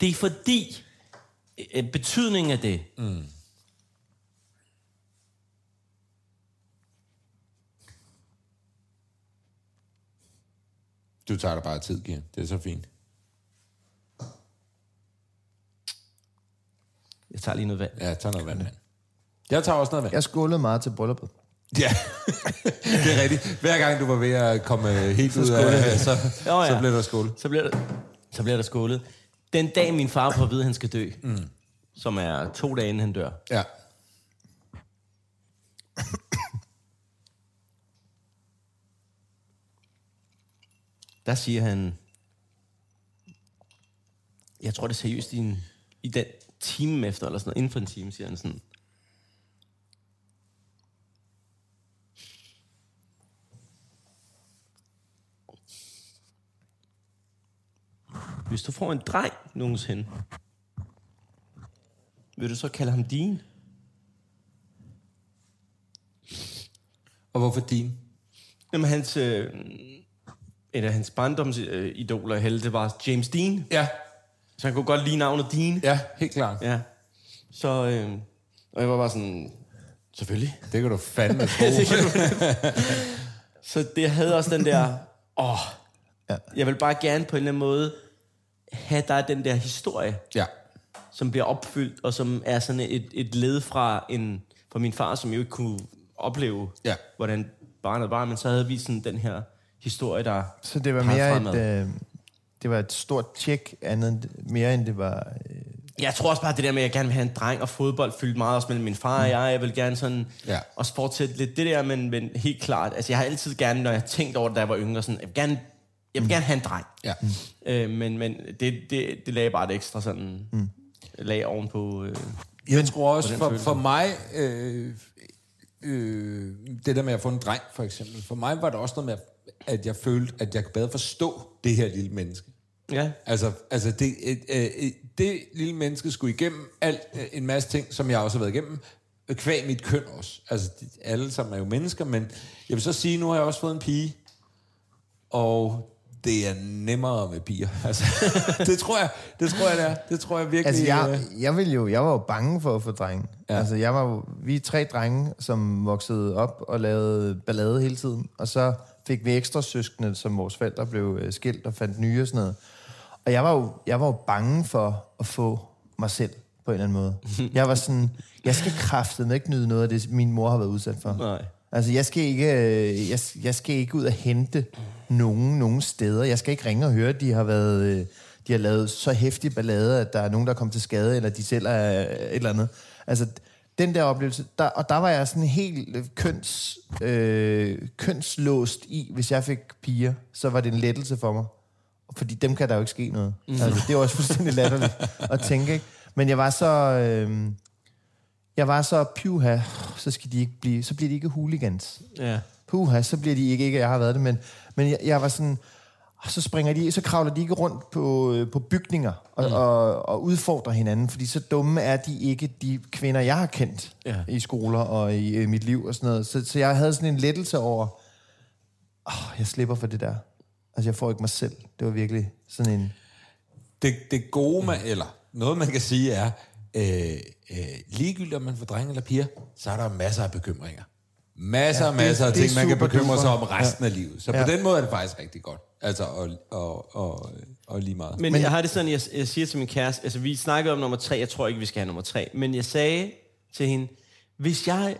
Det er fordi, øh, betydningen af det, mm. Du tager dig bare tid, Gier. Det er så fint. jeg tager lige noget vand. Ja, tag noget vand. mand. Jeg tager også noget vand. Jeg skålede meget til brylluppet. Ja, det er rigtigt. Hver gang du var ved at komme helt ud af, så, Nå ja. så blev der skål. Så bliver der, så bliver der skålet. Den dag, min far får at vide, at han skal dø, mm. som er to dage inden han dør, Ja. Der siger han, jeg tror det er seriøst i, en, i den time efter, eller sådan noget, inden for en time, siger han sådan, Hvis du får en dreng nogensinde, vil du så kalde ham din? Og hvorfor din? Jamen, hans, øh, et af hans barndomsidoler, helte, det var James Dean. Ja, Så han kunne godt lide navnet Dean. ja, helt klart. Ja. Så, øh, og jeg var bare sådan, selvfølgelig. Det kan du fandme tro. Det kan du- så det havde også den der, åh, Ja. jeg vil bare gerne på en eller anden måde have der den der historie, ja. som bliver opfyldt, og som er sådan et, et led fra, en, fra min far, som jo ikke kunne opleve, Ja. hvordan barnet var, men så havde vi sådan den her historie, der Så det var mere fremad. et, øh, det var et stort tjek, andet, mere end det var... Øh, Jeg tror også bare, det der med, at jeg gerne vil have en dreng, og fodbold fyldte meget også mellem min far og jeg. Jeg vil gerne sådan Ja. også fortsætte lidt det der, men, men helt klart. Altså, jeg har altid gerne, når jeg har tænkt over det, da jeg var yngre, sådan, jeg vil gerne, jeg vil gerne have en dreng. Ja. Øh, men men det, det, det lagde bare et ekstra sådan mm. lag ovenpå. Øh. Jeg tror også, for, for mig, øh, øh, det der med at få en dreng, for eksempel, for mig var det også noget med, at jeg følte, at jeg bedre forstå det her lille menneske. Ja. Altså, altså det, øh, øh, det lille menneske skulle igennem alt, øh, en masse ting, som jeg også har været igennem, øh, kvæg mit køn også. Altså, de, alle sammen er jo mennesker, men jeg vil så sige, nu har jeg også fået en pige, og det er nemmere med piger. Altså, det tror jeg, det tror jeg, det er. Det tror jeg virkelig. altså, jeg, øh, jeg, ville jo, jeg var jo bange for at få drenge. Ja. Altså, jeg var jo, vi er tre drenge, som voksede op og lavede ballade hele tiden. Og så fik vi ekstra søskende, som vores forældre blev øh, skilt og fandt nye og sådan noget. Og jeg var jo, jeg var jo bange for at få mig selv på en eller anden måde. Jeg var sådan, jeg skal kraftedeme ikke nyde noget af det, min mor har været udsat for. Nej. Altså, jeg skal ikke, øh, jeg, jeg skal ikke ud og hente nogen, nogen steder. Jeg skal ikke ringe og høre, at de har været, øh, de har lavet så hæftig ballade, at der er nogen, der er kommet til skade, eller de selv er øh, et eller andet. Altså, den der oplevelse, der, og der var jeg sådan helt køns, øh, kønslåst i, hvis jeg fik piger, så var det en lettelse for mig. Fordi dem kan der jo ikke ske noget. Mm. Altså, det er også fuldstændig latterligt at tænke, ikke? Men jeg var så... Øh, jeg var så pyha, så skal de ikke blive, så bliver de ikke hooligans. Ja. Puha, så bliver de ikke, ikke jeg har været det, men, men jeg, jeg var sådan, "Åh, så springer de, så kravler de ikke rundt på, øh, på bygninger og, mm. og, og udfordrer hinanden, fordi så dumme er de ikke de kvinder, jeg har kendt Ja. i skoler og i øh, mit liv og sådan noget. Så, så jeg havde sådan en lettelse over, åh, jeg slipper for det der. Altså, jeg får ikke mig selv. Det var virkelig sådan en... det, det gode med, eller noget man kan sige er, øh, øh, ligegyldigt om man får drenge eller piger, så er der masser af bekymringer. Masser Ja, og det- masser af det ting, man kan bekymre sig om resten af livet. Så Ja. på den måde er det faktisk rigtig godt. Altså, og, og, og, og lige meget. Men, men jeg har det sådan, jeg, jeg siger til min kæreste, altså vi snakkede om nummer tre, jeg tror ikke, vi skal have nummer tre, men jeg sagde til hende, hvis jeg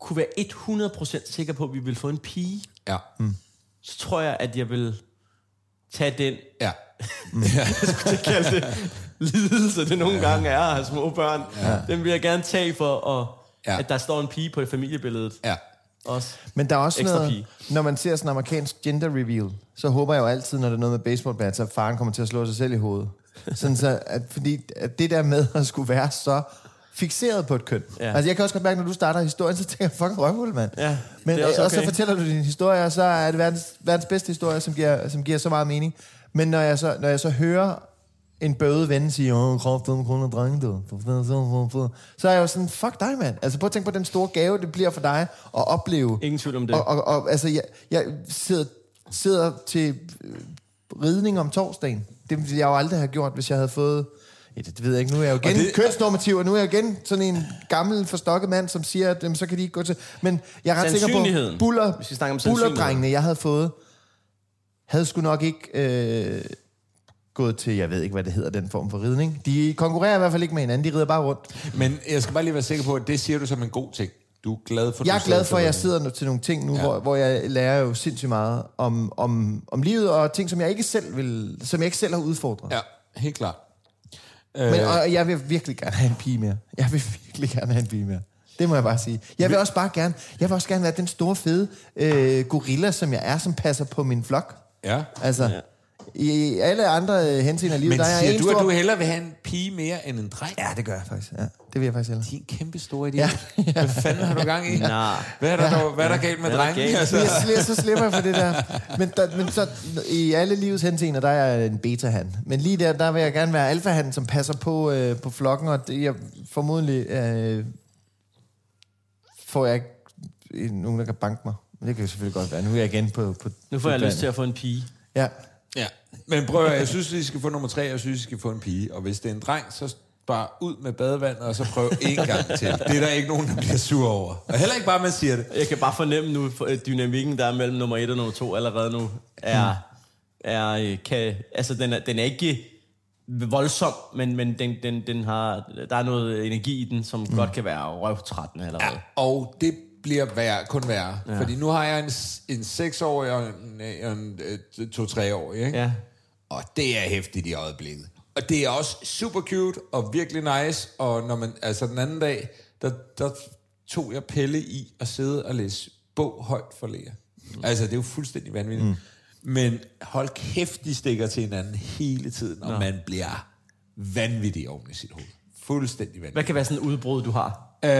kunne være 100% sikker på, at vi ville få en pige, Ja. så tror jeg, at jeg vil tage den, Ja. jeg kalde det, lidelse, det nogle ja. gange er at have små børn. Ja. Den vil jeg gerne tage for, at, Ja. ja. at der står en pige på familiebilledet Ja. også. Men der er også Ekstra noget, pige. når man ser sådan en amerikansk gender reveal, så håber jeg jo altid, når det er noget med baseballbats, at faren kommer til at slå sig selv i hovedet. Sådan så, at, fordi at det der med at skulle være så fixeret på et køn. Ja. Altså, jeg kan også godt mærke, når du starter historien, så tænker jeg, fucking røvhul, mand. Ja, Men, er øh, Og så okay. fortæller du din historie, og så er det verdens, verdens bedste historie, som giver, som giver så meget mening. Men når jeg så, når jeg så hører en bøde ven sige, åh, kraft, den kroner drenge, du. Så er jeg jo sådan, fuck dig, mand. Altså, prøv at tænke på den store gave, det bliver for dig at opleve. Ingen tvivl om det. Og, og, og altså, jeg, jeg sidder, sidder til øh, ridning om torsdagen. Det ville jeg jo aldrig have gjort, hvis jeg havde fået... Ja, det, ved jeg ikke. Nu er jeg jo igen det- det, kønsnormativ, og nu er jeg igen sådan en gammel, forstokket mand, som siger, at jamen, så kan de ikke gå til... Men jeg er ret sikker på, buller, Vi skal snakke om bullerdrengene, jeg havde fået, havde sgu nok ikke øh, gået til, jeg ved ikke, hvad det hedder, den form for ridning. De konkurrerer i hvert fald ikke med hinanden, de rider bare rundt. Men jeg skal bare lige være sikker på, at det siger du som en god ting. Du er glad for, Jeg er glad for, at jeg sidder nu til nogle ting nu, ja. hvor, hvor jeg lærer jo sindssygt meget om, om, om livet, og ting, som jeg ikke selv vil, som jeg ikke selv har udfordret. Ja, helt klart. Men, og jeg vil virkelig gerne have en pige mere. Jeg vil virkelig gerne have en pige mere. Det må jeg bare sige. Jeg vil også bare gerne, jeg vil også gerne være den store fede øh, gorilla, som jeg er, som passer på min flok. Ja. Altså, ja. i alle andre øh, henseender af livet, Men der er jeg siger en du, stor... at du hellere vil have en pige mere end en dreng? Ja, det gør jeg faktisk. Ja, det vil jeg faktisk hellere. Din kæmpe store idé. Ja. Hvad fanden har du gang i? Nej. Hvad er der, dog, hvad er der galt med Hvad der drengen? galt? Altså, Så, jeg, så slipper jeg for det der. Men, der, men så, i alle livets henseender, der er jeg en beta-han. Men lige der, der vil jeg gerne være alfa som passer på, øh, på flokken, og det, jeg formodentlig øh, får jeg ikke nogen, der kan banke mig. Men det kan jo selvfølgelig godt være. Nu er jeg igen på... på Nu får jeg lyst til at få en pige. Ja. ja. Men prøv at, jeg synes, vi skal få nummer tre, jeg synes, vi skal få en pige. Og hvis det er en dreng, så bare ud med badevandet, og så prøv en gang til. Det er der ikke nogen, der bliver sur over. Og heller ikke bare, man siger det. Jeg kan bare fornemme nu, for, øh, dynamikken, der er mellem nummer et og nummer to allerede nu, er, er øh, kan, altså den er, den er ikke voldsom, men, men den, den, den har, der er noget energi i den, som mm. godt kan være røvtrættende allerede. Ja, og det bliver værre, kun værre. Ja. Fordi nu har jeg en, en seksårig og en, en, en to-treårig, ikke? Ja. Og det er hæftigt i øjeblikket. Og det er også super cute og virkelig nice. Og når man, altså den anden dag, der, der tog jeg Pelle i at sidde og læse bog højt for Lea. Mm. Altså, det er jo fuldstændig vanvittigt. Mm. Men hold kæft, de stikker til hinanden hele tiden, og Nå. man bliver vanvittig oven i sit hoved. Fuldstændig vanvittig. Hvad kan være sådan et udbrud, du har? Øh,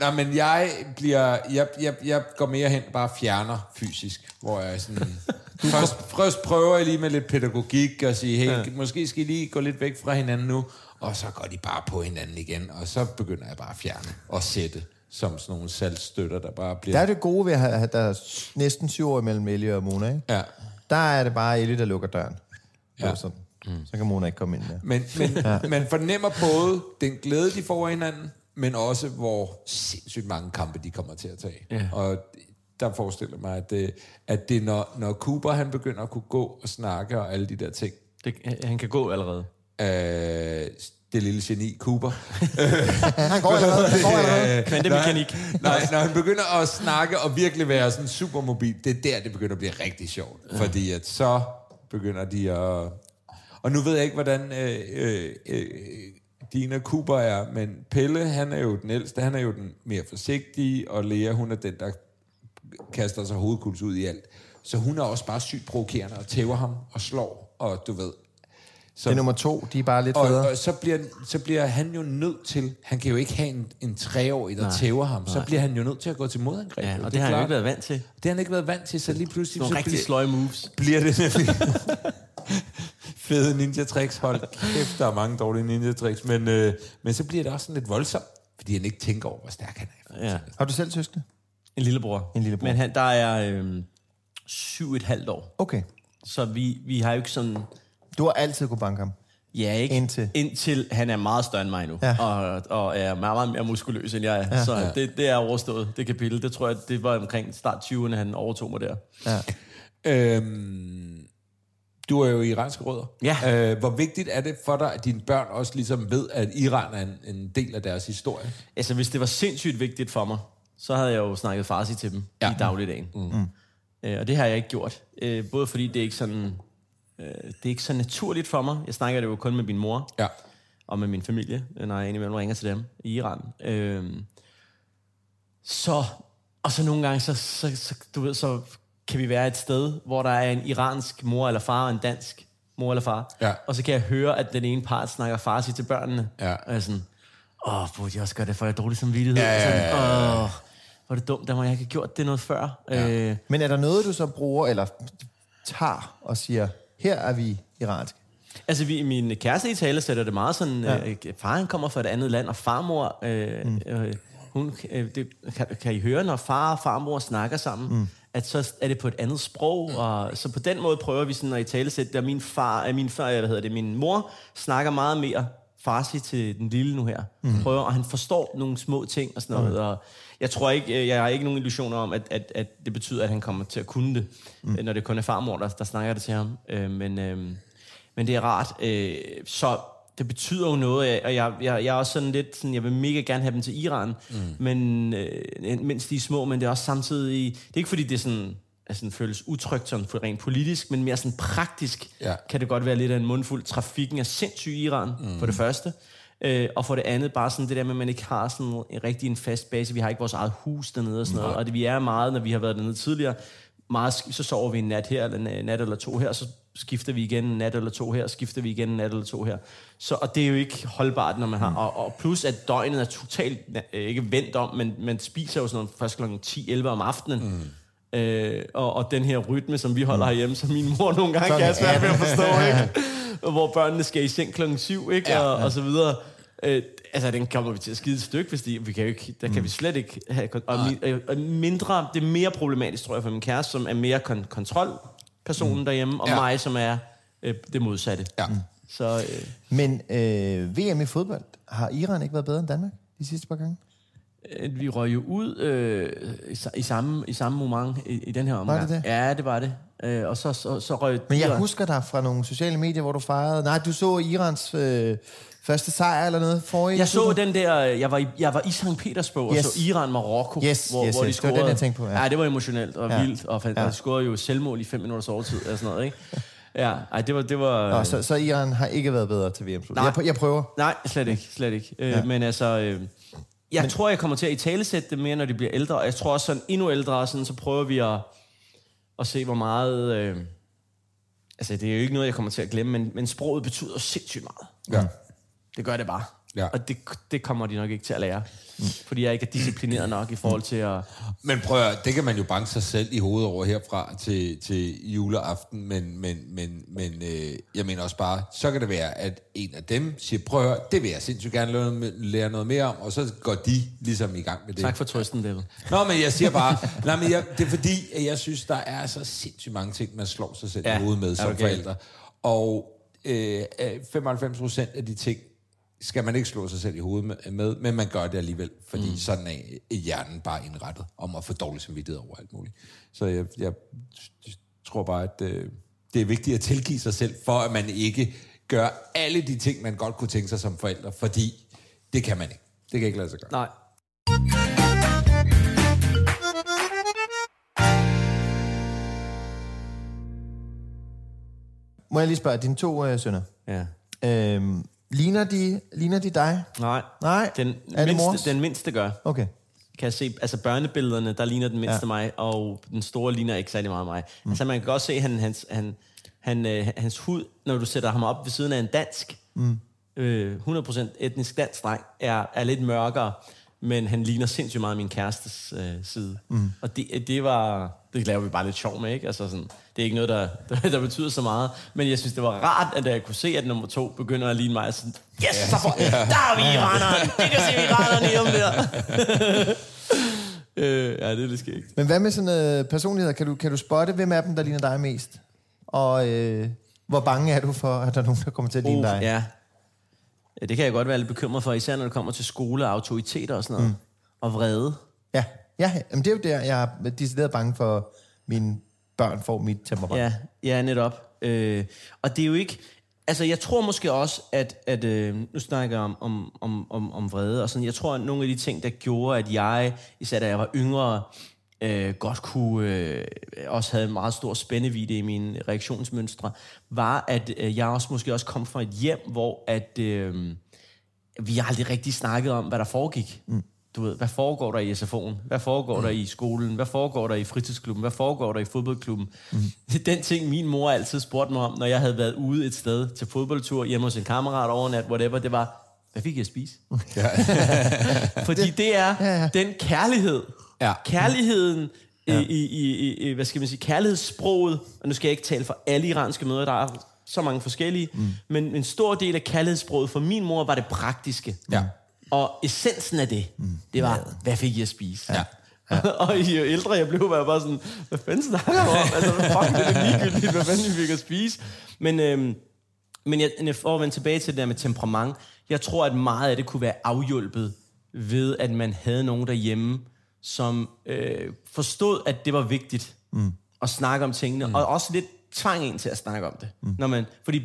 nej, men jeg bliver... Jeg, jeg, jeg går mere hen bare fjerner fysisk, hvor jeg sådan... først, først prøver jeg lige med lidt pædagogik og sige, hey, ja. måske skal I lige gå lidt væk fra hinanden nu, og så går de bare på hinanden igen, og så begynder jeg bare at fjerne og sætte som sådan nogle saltstøtter, der bare bliver... Der er det gode ved at have, at der er næsten syv år mellem Ellie og Mona, ikke? Ja. Der er det bare Ellie, der lukker døren. Ja. Ja. Sådan. Mm. Så kan Mona ikke komme ind der. Men, men ja. man fornemmer både den glæde, de får af hinanden, men også, hvor sindssygt mange kampe, de kommer til at tage. Ja. Og der forestiller mig, at det, at det når, når Cooper han begynder at kunne gå og snakke og alle de der ting, Det, han kan gå allerede. øh, det lille geni Cooper, Han går allerede. Han går allerede. Kvantemekanik. Nej, når han begynder at snakke og virkelig være sådan super mobil, det er der, det begynder at blive rigtig sjovt. Ja. Fordi at så begynder de at... Og nu ved jeg ikke, hvordan øh, øh, øh, Dina Cooper er, men Pelle, han er jo den ældste, han er jo den mere forsigtige, og Lea, hun er den, der kaster sig hovedkuls ud i alt. Så hun er også bare sygt provokerende og tæver ham og slår, og du ved... Så, Det er nummer to. De er bare lidt og, federe. og så, bliver, så bliver han jo nødt til, han kan jo ikke have en, en treårig, der tæver ham, så bliver han jo nødt til at gå til modangreb. Ja, og det, har han jo ikke været vant til. Det har han ikke været vant til, så lige pludselig Nogle så rigtig bliver, sløje moves. bliver det nemlig fede ninja tricks. Hold kæft, der er mange dårlige ninja tricks, men, øh, men så bliver det også sådan lidt voldsomt, fordi han ikke tænker over, hvor stærk han er. Ja. Har du selv søskende? En lillebror. En lillebror. Men han, der er øhm, syv et halvt år. Okay. Så vi, vi har jo ikke sådan... Du har altid kunne banke ham. Ja, ikke? Indtil? Indtil han er meget større end mig nu. Ja. Og, og er meget, meget mere muskuløs end jeg er. Ja. Så Ja. det, det er overstået, det kapitel. Det tror jeg, det var omkring start 20'erne, han overtog mig der. Ja. Øhm, du er jo iranske rødder. Ja. Øh, hvor vigtigt er det for dig, at dine børn også ligesom ved, at Iran er en, en del af deres historie? Altså, hvis det var sindssygt vigtigt for mig, så havde jeg jo snakket farsi til dem Ja. i dagligdagen. Mm. Øh, og det har jeg ikke gjort. Øh, både fordi det er ikke sådan... Øh, det er ikke så naturligt for mig. Jeg snakker det jo kun med min mor. Ja. og med min familie, når jeg indimellem ringer til dem i Iran. Øhm, så, og så nogle gange, så, så, så, du ved, så kan vi være et sted, hvor der er en iransk mor eller far og en dansk mor eller far. Ja. Og så kan jeg høre, at den ene part snakker farsi til børnene. Ja. Og jeg er sådan, åh, burde jeg også gøre det, for jeg dårlig samvittighed. Ja, ja, ja, ja. Sådan, åh, hvor er det dumt, at jeg ikke have gjort det noget før. Ja. Øh, Men er der noget, du så bruger, eller tager og siger, her er vi iransk? Altså, vi, min kæreste i tale sætter det meget sådan, ja. øh, far han kommer fra et andet land, og farmor, øh, mm. øh, hun, øh, det, kan, kan I høre, når far og farmor snakker sammen, mm. At så er det på et andet sprog, og så på den måde prøver vi sådan at i tale sætte, at min far, øh, min far, hvad hedder det, min mor snakker meget mere farsi til den lille nu her. Mm. Prøver, og han forstår nogle små ting og sådan noget, mm. og jeg tror ikke, jeg har ikke nogen illusioner om, at, at, at det betyder, at han kommer til at kunne det, mm. når det kun er farmor, der, der snakker det til ham. Øh, men, øh, men det er rart. Øh, så det betyder jo noget, og jeg, jeg, jeg er også sådan lidt sådan, jeg vil mega gerne have dem til Iran, mm. men, øh, mens de er små, men det er også samtidig, det er ikke fordi det sådan, altså, føles utrygt sådan for rent politisk, men mere sådan praktisk Ja. kan det godt være lidt af en mundfuld. Trafikken er sindssyg i Iran, mm. for det første. Øh, og for det andet, bare sådan det der med, at man ikke har sådan en rigtig en fast base. Vi har ikke vores eget hus dernede og sådan noget. Og det, vi er meget, når vi har været dernede tidligere, meget, så sover vi en nat her, eller en nat eller to her, så skifter vi igen en nat eller to her, skifter vi igen en nat eller to her. Så, og det er jo ikke holdbart, når man har... Og, og plus, at døgnet er totalt, øh, ikke vendt om, men man spiser jo sådan noget først kl. 10-11 om aftenen. Mm. Øh, og, og den her rytme, som vi holder herhjemme, som min mor nogle gange kan svært ved at forstå, ikke? Og hvor børnene skal i seng klokken 7, ikke? Ja, og, og så videre. Øh, altså, den kommer vi til at skide et stykke, hvis de, vi kan jo ikke, der kan vi slet ikke have... Og, og mindre, det er mere problematisk, tror jeg, for min kæreste, som er mere kon- kontrolpersonen mm. derhjemme, og Ja. mig, som er øh, det modsatte. Ja. Så øh, Men øh, VM i fodbold, har Iran ikke været bedre end Danmark de sidste par gange? øh, vi røg jo ud øh, i, i, samme, i samme moment i, i den her omgang. det det? Ja, det var det. Øh, og så, så, så røg... Men jeg Iran- husker dig fra nogle sociale medier, hvor du fejrede... Nej, du så Irans øh, første sejr eller noget forrige. Jeg så den der, jeg var i, jeg var i St. Petersburg og Yes. så Iran-Marokko, Yes, hvor, yes, hvor de yes. Det var scorede. den, jeg tænkte på, ja. ja. det var emotionelt og Ja. vildt, og, Ja. de scorede jo selvmål i fem minutters overtid, og sådan noget, ikke? Ja, ej, det var... Det var Nå, så, så Iran har ikke været bedre til VM. Nej. Jeg, jeg prøver. Nej, slet ikke, slet ikke. Øh, Ja. Men altså, øh, jeg men, tror, jeg kommer til at i talesætte det mere, når de bliver ældre, jeg tror også sådan endnu ældre, sådan, så prøver vi at, at se, hvor meget... Øh, altså, det er jo ikke noget, jeg kommer til at glemme, men, men sproget betyder sindssygt meget. Ja. Det gør det bare. Ja. Og det, det kommer de nok ikke til at lære. Fordi jeg ikke er disciplineret nok i forhold til at... Men prøv at, det kan man jo banke sig selv i hovedet over herfra til, til juleaften, men, men, men, men øh, jeg mener også bare, så kan det være, at en af dem siger, prøv at høre, det vil jeg sindssygt gerne lære, noget- mere om, og så går de ligesom i gang med det. Tak for trøsten, David. Nå, men jeg siger bare, nej, men jeg, det er fordi, at jeg synes, der er så sindssygt mange ting, man slår sig selv ja, i hovedet med som okay. forældre. Og øh, øh, 95 procent af de ting, skal man ikke slå sig selv i hovedet med, men man gør det alligevel, fordi mm. sådan er hjernen bare indrettet om at få dårlig samvittighed over alt muligt. Så jeg, jeg tror bare, at øh, det er vigtigt at tilgive sig selv, for at man ikke gør alle de ting, man godt kunne tænke sig som forældre, fordi det kan man ikke. Det kan ikke lade sig gøre. Nej. Må jeg lige spørge, dine to øh, sønner, Ja. øhm, ligner, de, ligner de dig? Nej. Nej? Den er det mors? mindste, den mindste gør. Okay. Kan jeg se, altså børnebillederne, der ligner den mindste Ja. ja. mig, og den store ligner ikke særlig meget mig. Mm. Altså man kan godt se, at han, hans, han, han, øh, hans hud, når du sætter ham op ved siden af en dansk, mm. øh, 100% etnisk dansk dreng, er, er lidt mørkere, men han ligner sindssygt meget min kærestes øh, side. Mm. Og det, det var, det laver vi bare lidt sjov med, ikke? Altså sådan, det er ikke noget, der, der, der betyder så meget, men jeg synes, det var rart, at jeg kunne se, at nummer to begynder at ligne mig, sådan, yes, så for, der er vi iraneren, det kan se iranerne i om der. øh, ja, det er lidt skægt. Men hvad med sådan øh, personligheder? Kan du, kan du spotte, hvem af dem, der ligner dig mest? Og øh, hvor bange er du for, at der er nogen, der kommer til at ligne dig? Ja. Ja. Det kan jeg godt være lidt bekymret for, især når det kommer til skole og autoriteter og sådan noget. Mm. Og vrede. Ja, ja jamen, det er jo der, jeg er decideret bange for, mine børn får mit temperament. Ja, ja netop. Øh, og det er jo ikke... Altså, jeg tror måske også, at... at øh, nu snakker jeg om, om, om, om, om vrede og sådan. Jeg tror, at nogle af de ting, der gjorde, at jeg, især da jeg var yngre, øh, godt kunne... Øh, også havde en meget stor spændevide i mine reaktionsmønstre, var, at øh, jeg også måske også kom fra et hjem, hvor at... Øh, vi har aldrig rigtig snakket om, hvad der foregik. Mm. Du ved, hvad foregår der i SFO'en? Hvad foregår mm. der i skolen? Hvad foregår der i fritidsklubben? Hvad foregår der i fodboldklubben? Mm. Den ting, min mor altid spurgte mig om, når jeg havde været ude et sted til fodboldtur, hjemme hos en kammerat overnat, whatever, det var, hvad fik jeg at spise? Fordi det er Ja, ja. den kærlighed. Ja. Kærligheden i, i, i, i, hvad skal man sige, kærlighedssproget, og nu skal jeg ikke tale for alle iranske mødre, der er så mange forskellige, mm. men en stor del af kærlighedssproget for min mor var det praktiske. Ja. Og essensen af det, mm. det var, hvad fik jeg at spise? Ja. og jo ældre jeg blev, var jeg bare sådan, hvad fanden snakker du om? Altså, fuck, det er ligegyldigt, hvad fanden vi fik at spise. Men, øhm, men jeg, jeg får at vende tilbage til det der med temperament. Jeg tror, at meget af det kunne være afhjulpet ved, at man havde nogen derhjemme, som øh, forstod, at det var vigtigt mm. at snakke om tingene, mm. og også lidt tvang en til at snakke om det. Mm. Når man, fordi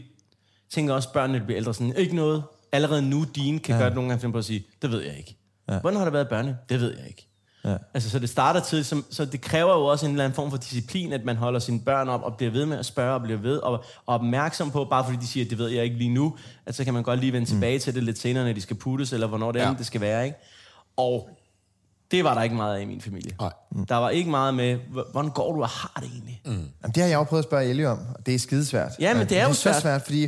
tænker også, børnene bliver ældre sådan, ikke noget. Allerede nu, dine kan ja. gøre det nogle gange finde på at sige, det ved jeg ikke. Ja. Hvordan har det været børne? Det ved jeg ikke. Ja. Altså, så det starter tidligt, så, så det kræver jo også en eller anden form for disciplin, at man holder sine børn op og bliver ved med at spørge og bliver ved og, og opmærksom på, bare fordi de siger, det ved jeg ikke lige nu, at så kan man godt lige vende tilbage til det lidt senere, når de skal puttes, eller hvornår det, Ja. ja. det skal være, ikke? Og det var der ikke meget af i min familie. Nej. Der var ikke meget med, "Hvor- hvordan går du og har det egentlig? Mm. Jamen, det har jeg jo prøvet at spørge Ellie om, og det er skidesvært. Ja, men det er jo det er svært. svært, fordi,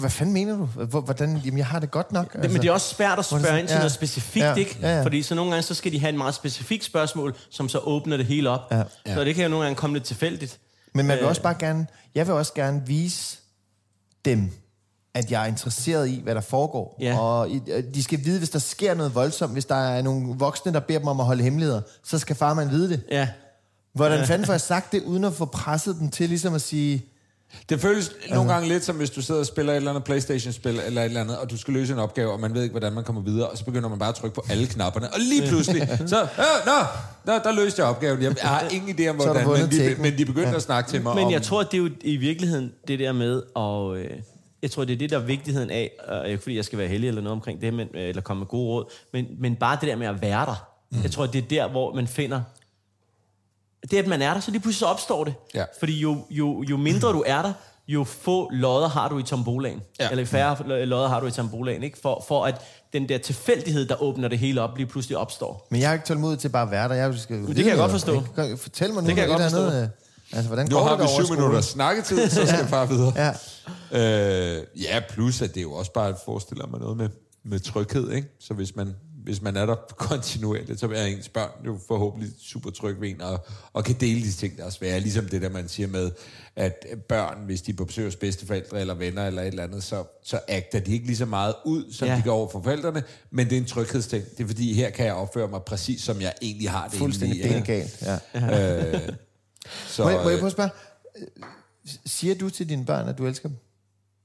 hvad fanden mener du? Hvor- Hvordan, jamen, jeg har det godt nok. Altså, men det er også svært at spørge ind til ja, noget specifikt, ja, ikke? ja, ja. Fordi så nogle gange, så skal de have et meget specifikt spørgsmål, som så åbner det hele op. Ja. Så det kan jo nogle gange komme lidt tilfældigt. Men man vil Øh. også bare gerne, jeg vil også gerne vise dem, at jeg er interesseret i, hvad der foregår. Ja. Og øh, de skal vide, hvis der sker noget voldsomt, hvis der er nogle voksne, der beder dem om at holde hemmeligheder, så skal farmand vide det. Ja. Hvordan fanden får jeg sagt det, uden at få presset dem til ligesom at sige, Det føles nogle gange lidt som, hvis du sidder og spiller et eller andet Playstation-spil eller et eller andet, og du skal løse en opgave, og man ved ikke, hvordan man kommer videre, og så begynder man bare at trykke på alle knapperne, og lige pludselig, så, ja, nå, der, der løste jeg opgaven. Jeg har ingen idé om, hvordan, men de, men de begyndte at snakke til mig Men om... jeg tror, at det er jo i virkeligheden det der med, og øh, jeg tror, det er det, der er vigtigheden af, og ikke fordi jeg skal være heldig eller noget omkring det, men, øh, eller komme med gode råd, men, men bare det der med at være der. Mm. Jeg tror, det er der, hvor man finder, det at man er der, så lige pludselig så opstår det. Ja. Fordi jo, jo, jo mindre du er der, jo få lodder har du i tombolaen. Ja. Eller færre lodder har du i tombolaen, ikke? For, for at den der tilfældighed, der åbner det hele op, lige pludselig opstår. men jeg har ikke tålmodighed til bare at være der. Jeg skal det kan jeg godt forstå. Fortæl mig nu Det kan jeg noget godt et eller andet. øh, Altså, hvordan Nu går har det vi syv minutter snakketid, så skal jeg bare videre. Ja. Øh, ja, plus at det jo også bare forestiller mig noget med, med tryghed, ikke? Så hvis man, hvis man er der kontinuerligt, så er ens børn jo forhåbentlig super tryg ved en, og, og kan dele de ting, der er svære. Ligesom det der, man siger med, at børn, hvis de er på besøg hos bedsteforældre eller venner eller et eller andet, så, så agter de ikke lige så meget ud, som ja. Ja. de gør over for forældrene, men det er en tryghedsting. Det er fordi, her kan jeg opføre mig præcis, som jeg egentlig har det Fuldstændig egentlig, ikke? benegalt. Ja. Øh, så, Må, jeg, må jeg øh, prøve at spørge? Siger du til dine børn, at du elsker dem?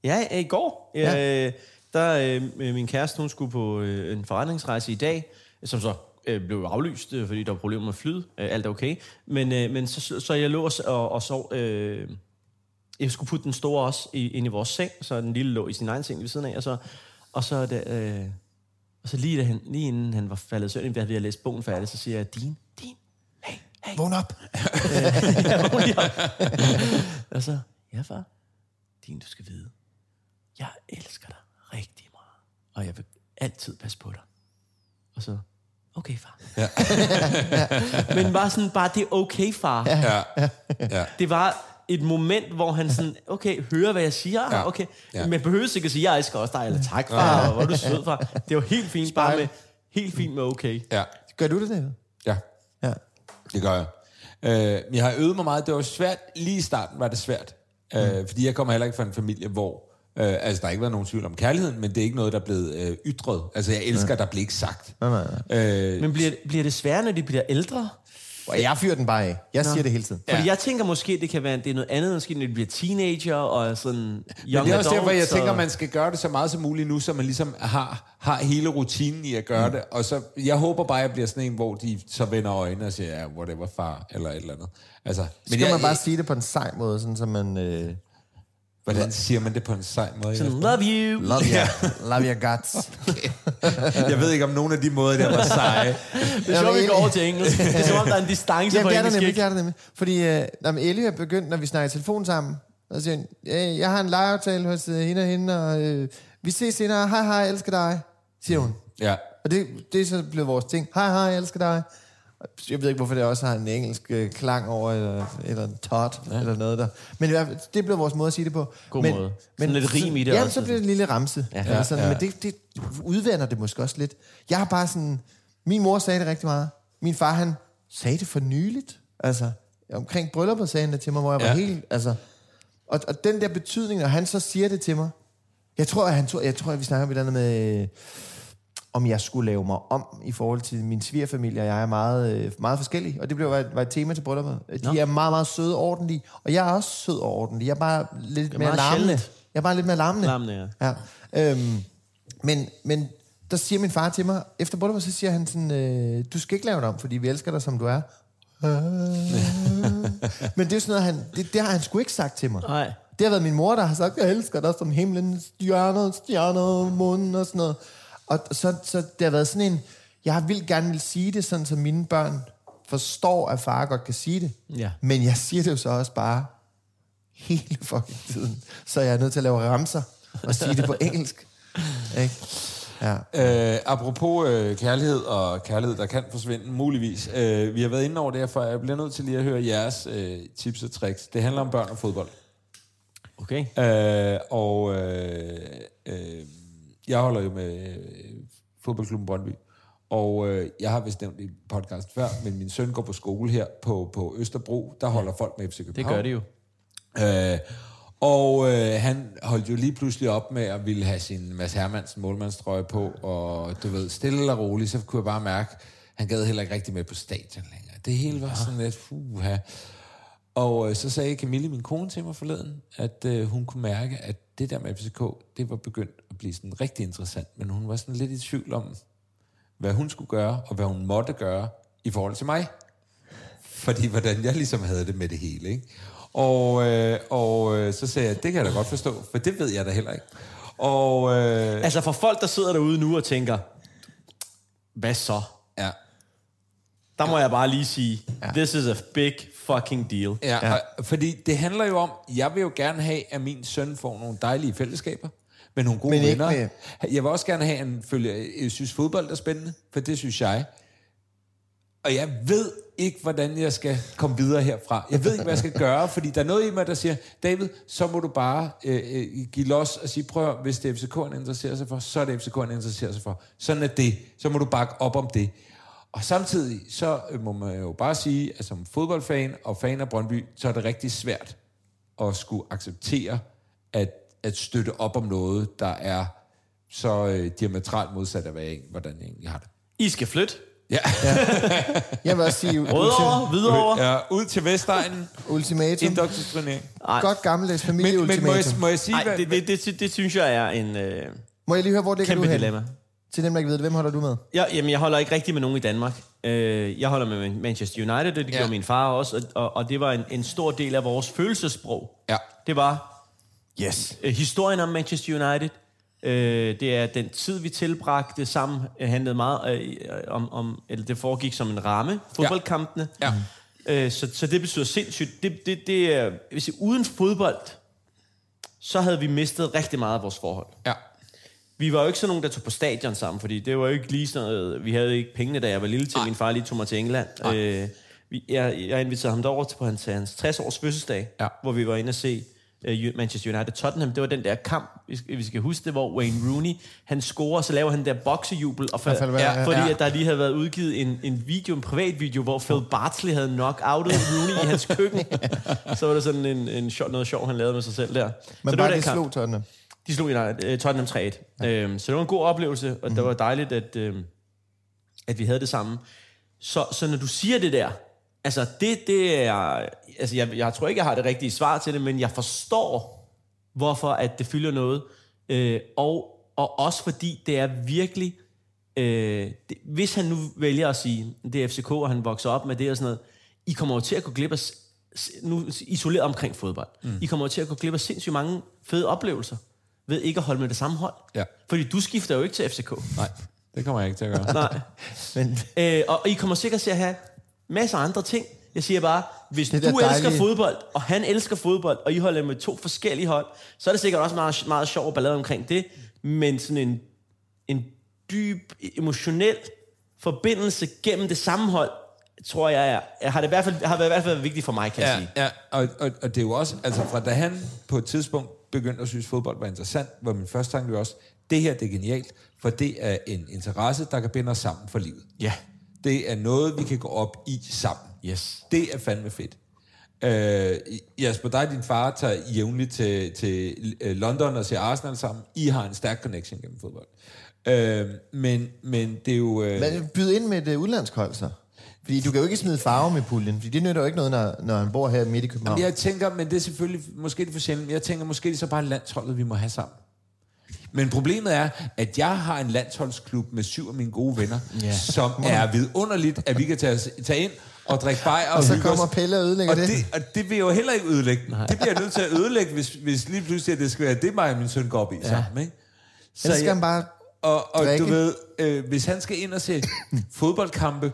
Ja, i går, Ja. øh, der øh, min kæreste, hun skulle på øh, en forretningsrejse i dag, som så øh, blev aflyst, øh, fordi der var problemer med flyet. Øh, alt er okay. Men, øh, men så, så jeg lå og, og, og sov... Øh, jeg skulle putte den store også i, ind i vores seng, så den lille lå i sin egen seng ved siden af, og så, og så, da, øh, og så lige, da han, lige inden han var faldet søvn, da vi havde læst bogen færdig, så siger jeg, din, din, hey. Vågn op! Og så, ja far, din, du skal vide, jeg elsker dig rigtig meget, og jeg vil altid passe på dig. Og så, okay far. Ja. Men bare sådan, bare det er okay far. Ja. ja, ja. Det var et moment, hvor han sådan, okay, hører hvad jeg siger, Ja. ja. okay. Ja. Ja. Men behøver ikke at sige, jeg elsker også dig, eller tak far, og hvor er du sød far. Det jo helt fint, bare med, helt fint med okay. ja. Gør du det, David? Ja, Ja. Det gør jeg. Øh, jeg har øvet mig meget. Det var svært. Lige i starten var det svært. Øh, fordi jeg kommer heller ikke fra en familie, hvor... Øh, altså, der har ikke været nogen tvivl om kærligheden, men det er ikke noget, der er blevet øh, ytret. Altså, jeg elsker, der bliver ikke sagt. Nej, nej, nej. Øh, Men bliver, bliver det sværere, når de bliver ældre? Og jeg fyrer den bare af. Jeg siger det hele tiden. Fordi jeg tænker måske, det kan være det er noget andet, måske når de bliver teenager og sådan young men det er også derfor, jeg adults, tænker, og- man skal gøre det så meget som muligt nu, så man ligesom har, har hele rutinen i at gøre mm. det. Og så, jeg håber bare, jeg bliver sådan en, hvor de så vender øjnene og siger, ja, whatever, far, eller et eller andet. Altså, men Skal jeg, man bare sige det på en sej måde, sådan som man... Øh, Hvordan siger man det på en sej måde? Sådan, love you. love your, love your guts. Jeg ved ikke, om nogle af de måder, der var seje. Det er sjovt, vi går over til engelsk. Det er som om, der er en distance Jamen, på det er der engelsk. nemlig, ikke? det er der nemlig. Fordi øh, når Ellie er begyndt, når vi snakker i telefon sammen, så siger hun, øh, jeg har en legeaftale hos øh, hende og hende, og øh, vi ses senere. Hej, hej, elsker dig, siger hun. Ja. Og det, det er så blevet vores ting. Hej, hej, elsker dig. Jeg ved ikke, hvorfor det også har en engelsk øh, klang over, eller, eller en tot, ja. eller noget der. Men i hvert fald, det blev vores måde at sige det på. God men, måde. Sådan lidt rim i det ja, også, så bliver det en lille ramse. Ja. Ja, sådan, ja. Men det, det udvander det måske også lidt. Jeg har bare sådan... Min mor sagde det rigtig meget. Min far, han sagde det for nyligt. Altså, omkring brylluppet sagde han det til mig, hvor jeg ja. var helt... Altså, og, og den der betydning, når han så siger det til mig, jeg tror, at han jeg tror, at vi snakker om et eller andet med, om jeg skulle lave mig om i forhold til min svigerfamilie, og jeg er meget, øh, meget forskellig. Og det blev var et, var et tema til brylluppet. De Nå. er meget, meget søde og ordentlige, og jeg er også sød og ordentlig. Jeg er bare lidt mere meget larmende. sjældent. Jeg er bare lidt mere larmende. Larmende, ja. Øhm, men, men der siger min far til mig, efter brylluppet, så siger han sådan, øh, du skal ikke lave dig om, fordi vi elsker dig, som du er. men det er jo sådan noget, han, det, det har han sgu ikke sagt til mig. Nej. Det har været min mor, der har sagt, jeg elsker dig som himlen, stjerner, stjerner, månen og sådan noget. Og så, så det har været sådan en, jeg vil gerne vil sige det, sådan så mine børn forstår, at far godt kan sige det. Ja. Men jeg siger det jo så også bare hele fucking tiden. Så jeg er nødt til at lave ramser og sige det på engelsk. Ikke? Ja. Øh, apropos øh, kærlighed og kærlighed, der kan forsvinde, muligvis. Øh, vi har været inde over det her, for jeg bliver nødt til lige at høre jeres øh, tips og tricks. Det handler om børn og fodbold. Okay. Øh, og øh, øh, jeg holder jo med øh, fodboldklubben Brøndby. Og øh, jeg har vist nævnt i podcast før, men min søn går på skole her på, på Østerbro. Der holder folk med FC Det København. gør det jo. Øh, og øh, han holdt jo lige pludselig op med at ville have sin Mads Hermansen målmandstrøje på, og du ved, stille og roligt, så kunne jeg bare mærke, han gad heller ikke rigtig med på stadion længere. Det hele var sådan lidt, fuha. Og øh, så sagde Camille, min kone, til mig forleden, at øh, hun kunne mærke, at det der med FCK, det var begyndt blive sådan rigtig interessant, men hun var sådan lidt i tvivl om, hvad hun skulle gøre, og hvad hun måtte gøre i forhold til mig. Fordi hvordan jeg ligesom havde det med det hele, ikke? Og, øh, og øh, så sagde jeg, det kan jeg da godt forstå, for det ved jeg da heller ikke. Og øh, Altså for folk, der sidder derude nu og tænker, hvad så? ja, Der må jeg bare lige sige, this is a big fucking deal. ja, ja. Og, fordi det handler jo om, jeg vil jo gerne have, at min søn får nogle dejlige fællesskaber, med nogle gode Men ikke venner. med- Jeg vil også gerne have, at han følger, jeg synes fodbold er spændende, for det synes jeg. Og jeg ved ikke, hvordan jeg skal komme videre herfra. Jeg ved ikke, hvad jeg skal gøre, fordi der er noget i mig, der siger, David, så må du bare øh, øh, give los og sige, prøv hvis det er FCK'en interesserer sig for, så er det FCK'en interesserer sig for. Sådan er det. Så må du bakke op om det. Og samtidig, så øh, må man jo bare sige, at som fodboldfan og fan af Brøndby, så er det rigtig svært at skulle acceptere, at, at støtte op om noget, der er så øh, diametralt modsat af, hvad jeg, egentlig- hvordan jeg egentlig har det. I skal flytte. Ja, Jeg vil også sige Rødovre, Hvidovre. ja ud til Vestegnen, ultimatum. indoktrinering. Godt gammeldags Men, men må, jeg, familieultimatum. må jeg sige, hvad, det, det, det, det synes jeg er en øh, Må jeg lige høre, hvor ligger kæmpe du hen? dilemma. Til dem, der ikke ved det, hvem holder du med? Jeg, jamen, jeg holder ikke rigtig med nogen i Danmark. Øh, jeg holder med Manchester United, og det Ja. gjorde min far også, og, og, og det var en, en stor del af vores følelsesprog. Ja. Det var Yes. øh, historien om Manchester United. Øh, det er den tid, vi tilbragte sammen, øh, handlede meget øh, om, om, eller det foregik som en ramme, fodboldkampene. Ja. Øh, så, så det betyder sindssygt. Det, det, det er, hvis uden fodbold, så havde vi mistet rigtig meget af vores forhold. ja. Vi var jo ikke sådan nogen, der tog på stadion sammen, fordi det var jo ikke lige sådan noget, vi havde ikke pengene, da jeg var lille til, min far lige tog mig til England. Øh, vi, jeg, jeg inviterede ham derover til på hans, hans 60-års fødselsdag, Ja. hvor vi var inde og se Manchester United Tottenham. Det var den der kamp, vi skal, vi skal huske det, hvor Wayne Rooney, han scorer, så laver han der boksejubel, og for, Ja, ja, ja. fordi Ja. at der lige havde været udgivet en, en video, en privat video, hvor Phil Bartley havde knock-outet Rooney i hans køkken. så var der sådan en, en sjov, noget sjov, han lavede med sig selv der. Men så det var den det kamp. slog Tottenham. De slog United, uh, Tottenham 3-1. Ja. Øhm, så det var en god oplevelse, og mm-hmm. det var dejligt, at, øhm, at vi havde det samme. Så, så når du siger det der, altså det, det er... Altså jeg, jeg tror ikke, jeg har det rigtige svar til det, men jeg forstår, hvorfor at det fylder noget. Øh, og, og også fordi det er virkelig... Øh, det, hvis han nu vælger at sige, det er FCK, og han vokser op med det og sådan noget, I kommer jo til at gå glip af, nu isoleret omkring fodbold, mm. I kommer jo til at gå glip af sindssygt mange fede oplevelser, ved ikke at holde med det samme hold. Ja. Fordi du skifter jo ikke til FCK. Nej, det kommer jeg ikke til at gøre. Nej. Men Øh, og, og I kommer sikkert til at have masser af andre ting. Jeg siger bare, hvis Det du elsker dejlige- fodbold, og han elsker fodbold, og I holder med to forskellige hold, så er det sikkert også meget, meget sjov ballade omkring det. Men sådan en, en dyb, emotionel forbindelse gennem det samme hold, tror jeg, er, jeg har det i hvert fald, har været i hvert fald været vigtigt for mig, kan jeg Ja, sige. ja og, og, og det er jo også, altså fra da han på et tidspunkt begyndte at synes, at fodbold var interessant, var min første tanke jo også, det her det er genialt, for det er en interesse, der kan binde os sammen for livet. Ja. Det er noget, vi kan gå op i sammen. Yes. Det er fandme fedt. Øh, Jasper, dig og din far tager jævnligt til, til øh, London og ser Arsenal sammen. I har en stærk connection gennem fodbold. Øh, men, men det er jo... Øh, Men byd ind med et uh, udlandskold, så. Fordi du kan jo ikke smide farve med puljen, fordi det nytter jo ikke noget, når, når han bor her midt i København. Jamen, jeg tænker, men det er selvfølgelig, måske det er for sjældent, jeg tænker, måske det er så bare landsholdet, vi må have sammen. Men problemet er, at jeg har en landsholdsklub med syv af mine gode venner, Ja. som er vidunderligt, at vi kan tage, tage ind og drikke bajer og, Og så kommer. Pelle og ødelægger og det. det. Og det vil jeg jo heller ikke ødelægge. Nej. Det bliver jeg nødt til at ødelægge, hvis, hvis lige pludselig at det skal være det, mig og min søn går op i ja. sammen. Ikke? Så Ellers skal jeg- han bare og, og drikke. du ved, øh, hvis han skal ind og se fodboldkampe,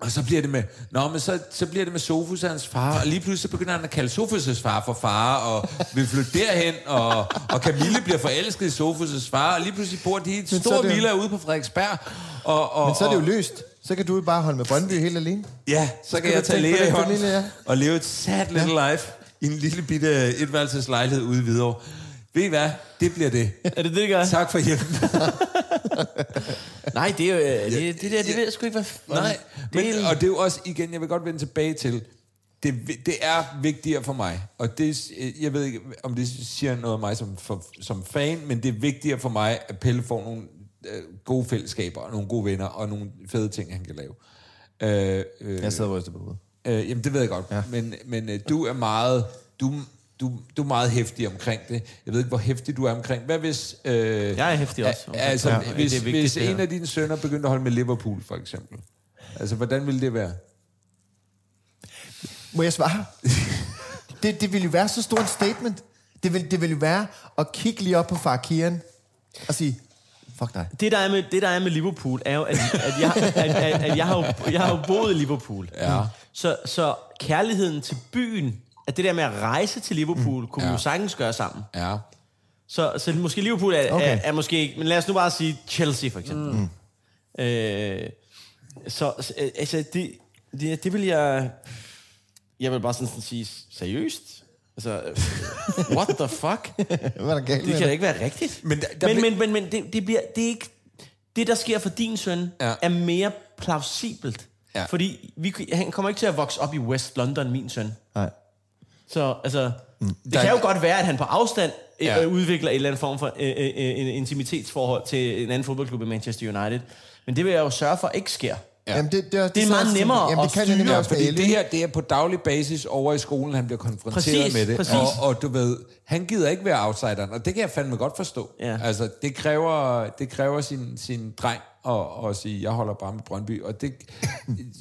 og så bliver det med, nå, men så, så bliver det med Sofus og hans far, og lige pludselig så begynder han at kalde Sofus' far for far, og vil flytte derhen, og, og Camille bliver forelsket i Sofus' far, og lige pludselig bor de i et stort villa ude på Frederiksberg. Og, og, Men så er det jo løst. Så kan du jo bare holde med Brøndby helt alene. Ja, så skal kan jeg tage Lea i den hånden ja. og leve et sad little life i en lille bitte etværelseslejlighed ude i Hvidovre. Ved I hvad? Det bliver det. Er det det, det gør? Tak for hjælpen. Nej, det er jo... øh, Det, det der, det ved jeg sgu ikke, hvad... Nej, men, og det er jo også, igen, jeg vil godt vende tilbage til, det, det er vigtigere for mig, og det, jeg ved ikke, om det siger noget om mig som, for, som fan, men det er vigtigere for mig, at Pelle får nogle øh, gode fællesskaber, og nogle gode venner, og nogle fede ting, han kan lave. Øh, øh, Jeg sidder og ryster på hovedet. Øh, jamen, det ved jeg godt. Ja. Men, men øh, du er meget... Du, du, du er meget hæftig omkring det. Jeg ved ikke, hvor hæftig du er omkring. Hvad hvis... Øh, Jeg er heftig også omkring Altså, ja, hvis, det er vigtigt, hvis det en af dine sønner begyndte at holde med Liverpool, for eksempel. Altså, hvordan ville det være? Må jeg svare? det, det ville jo være så stort et statement. Det vil, det vil jo være at kigge lige op på far Kian og sige, fuck dig. Det der, er med, det, der er med Liverpool, er jo, at, at, jeg, at, at, at jeg, har jo, jeg har jo boet i Liverpool. Ja. Så, så kærligheden til byen, at det der med at rejse til Liverpool, mm. kunne ja. vi jo sagtens gøre sammen. Ja. Så, så måske Liverpool er, okay. Er, er måske ikke... Men lad os nu bare sige Chelsea, for eksempel. Mm. Øh, så så, altså, det, det, det vil jeg... Jeg vil bare sådan, sådan sige, seriøst? Altså, øh, what the fuck? Hvad er der galt Det med kan da ikke være rigtigt. Men der- der men, bliver- men, men, men det, det, bliver, det er ikke... Det, der sker for din søn, Ja. ja. er mere plausibelt. Ja. Fordi vi, han kommer ikke til at vokse op i West London, min søn. Nej. Så altså, mm. det Der- kan jo godt være, at han på afstand Ja. ja. udvikler et eller andet form for øh, øh, øh, en intimitetsforhold til en anden fodboldklub i Manchester United. Men det vil jeg jo sørge for ikke sker. Ja. Jamen, det, det, er, Det er meget nemmere Jamen, det at kan styre, også med Fordi det her, det er på daglig basis over i skolen, han bliver konfronteret Præcis, med det. præcis. Og, og du ved, han gider ikke være outsideren, og det kan jeg fandme godt forstå. Ja. Altså, det kræver, det kræver sin, sin dreng at, at sige, jeg holder bare med Brøndby. Og det,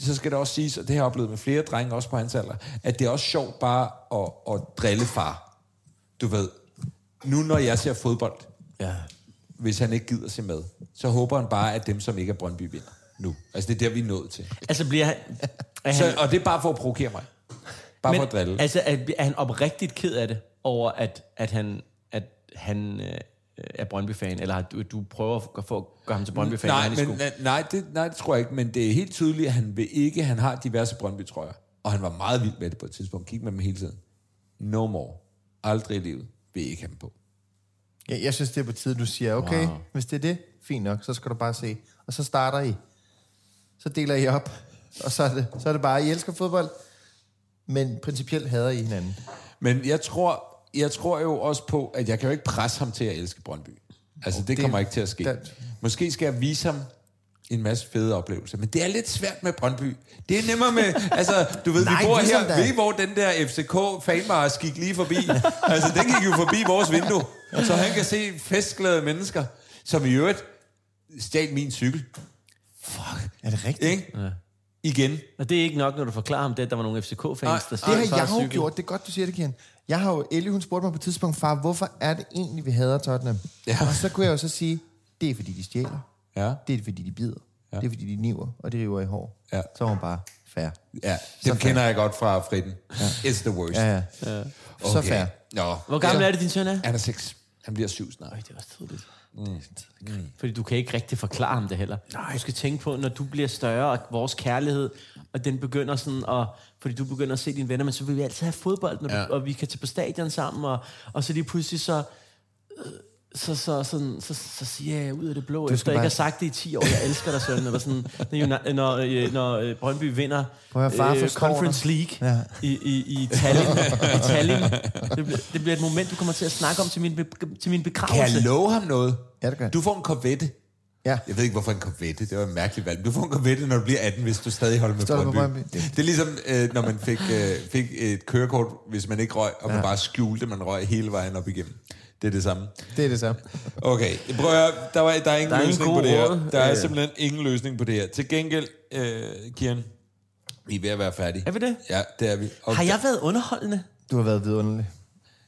så skal det også siges, og det har jeg oplevet med flere drenge, også på hans alder, at det er også sjovt bare at, at drille far. Du ved, nu når jeg ser fodbold, Ja. hvis han ikke gider se med, så håber han bare, at dem, som ikke er Brøndby, vinder nu. Altså, det er der, vi er nået til. Altså bliver han... Han Så, og det er bare for at provokere mig. Bare men, for at drille. Altså er, er han oprigtigt ked af det, over at, at han, at han øh, er Brøndby-fan, eller har du, du prøver at få at gøre ham til Brøndby-fan, nej, men, skole? nej, nej, det, nej, det tror jeg ikke, men det er helt tydeligt, at han vil ikke, han har diverse Brøndby-trøjer, og han var meget vild med det på et tidspunkt. Kig med dem hele tiden. No more. Aldrig i livet vil ikke have dem på. Jeg, jeg synes, det er på tide, du siger, okay, wow. hvis det er det, fint nok, så skal du bare se. Og så starter I. Så deler I op. Og så er det, så er det bare, I elsker fodbold, men principielt hader I hinanden. Men jeg tror, jeg tror jo også på, at jeg kan jo ikke presse ham til at elske Brøndby. Altså, det, det- kommer ikke til at ske. det- Måske skal jeg vise ham en masse fede oplevelser. Men det er lidt svært med Brøndby. Det er nemmere med... Altså, du ved, Nej, vi bor ham her... da. Ved I, hvor den der FCK-fanmars gik lige forbi? altså, den gik jo forbi vores vindue. Så han kan se festglade mennesker, som i øvrigt stjal min cykel. Er det rigtigt? Ikke? Ja. Igen. Og det er ikke nok, når du forklarer ham det, at der var nogle FCK-fans, der Det stjal har jeg jo gjort. Det er godt, du siger det, Kian. Jeg har jo, Ellie, hun spurgte mig på et tidspunkt, far, hvorfor er det egentlig, vi hader Tottenham? Ja. Og så kunne jeg jo så sige, det er fordi, de stjæler. Ja. Det er fordi, de bider. Ja. Ja. Det er fordi, de niver, og de river i hår. Ja. Så er hun bare fair. Ja, dem kender jeg godt fra Fritten. Ja. It's the worst. Ja, ja. Så fair. Nå. Hvor gammel er det, din søn er? Han er seks. Han bliver syv snart. Øj, det er også tidligt. Mm. Fordi du kan ikke rigtig forklare ham det heller. Nej. Du skal tænke på, når du bliver større, og vores kærlighed, og den begynder sådan, og, fordi du begynder at se dine venner, men så vil vi altid have fodbold, når Ja. du, og vi kan tage på stadion sammen, og, og så lige pludselig så, øh, så, så, sådan, så, så siger jeg ud af det blå, efter jeg ikke har sagt det i 10 år, jeg elsker dig, søn, eller sådan, når, når, øh, når øh, Brøndby vinder Prøv far forstår Conference League Ja. i, i, i Tallinn. I Tallinn. Det, bliver, det bliver et moment, du kommer til at snakke om til min, be, til min Kan begravelse. jeg love ham noget? Ja, det gør jeg. Du får en Corvette. Ja. Jeg ved ikke, hvorfor en Corvette. Det var et mærkeligt valg. Du får en Corvette, når du bliver 18, hvis du stadig holder med Brøndby. Brøndby? Det er ligesom, øh, når man fik, øh, fik et kørekort, hvis man ikke røg, og man bare skjulte, man røg hele vejen op igennem. Det er det samme. Det er det samme. Okay, prøv at høre, der, var, der er ingen Der er ingen løsning på det her. Der er Øh. simpelthen ingen løsning på det her. Til gengæld, øh, Kian, vi er ved at være færdige. Er vi det? Ja, det er vi. Og Har jeg været underholdende? Du har været vidunderlig.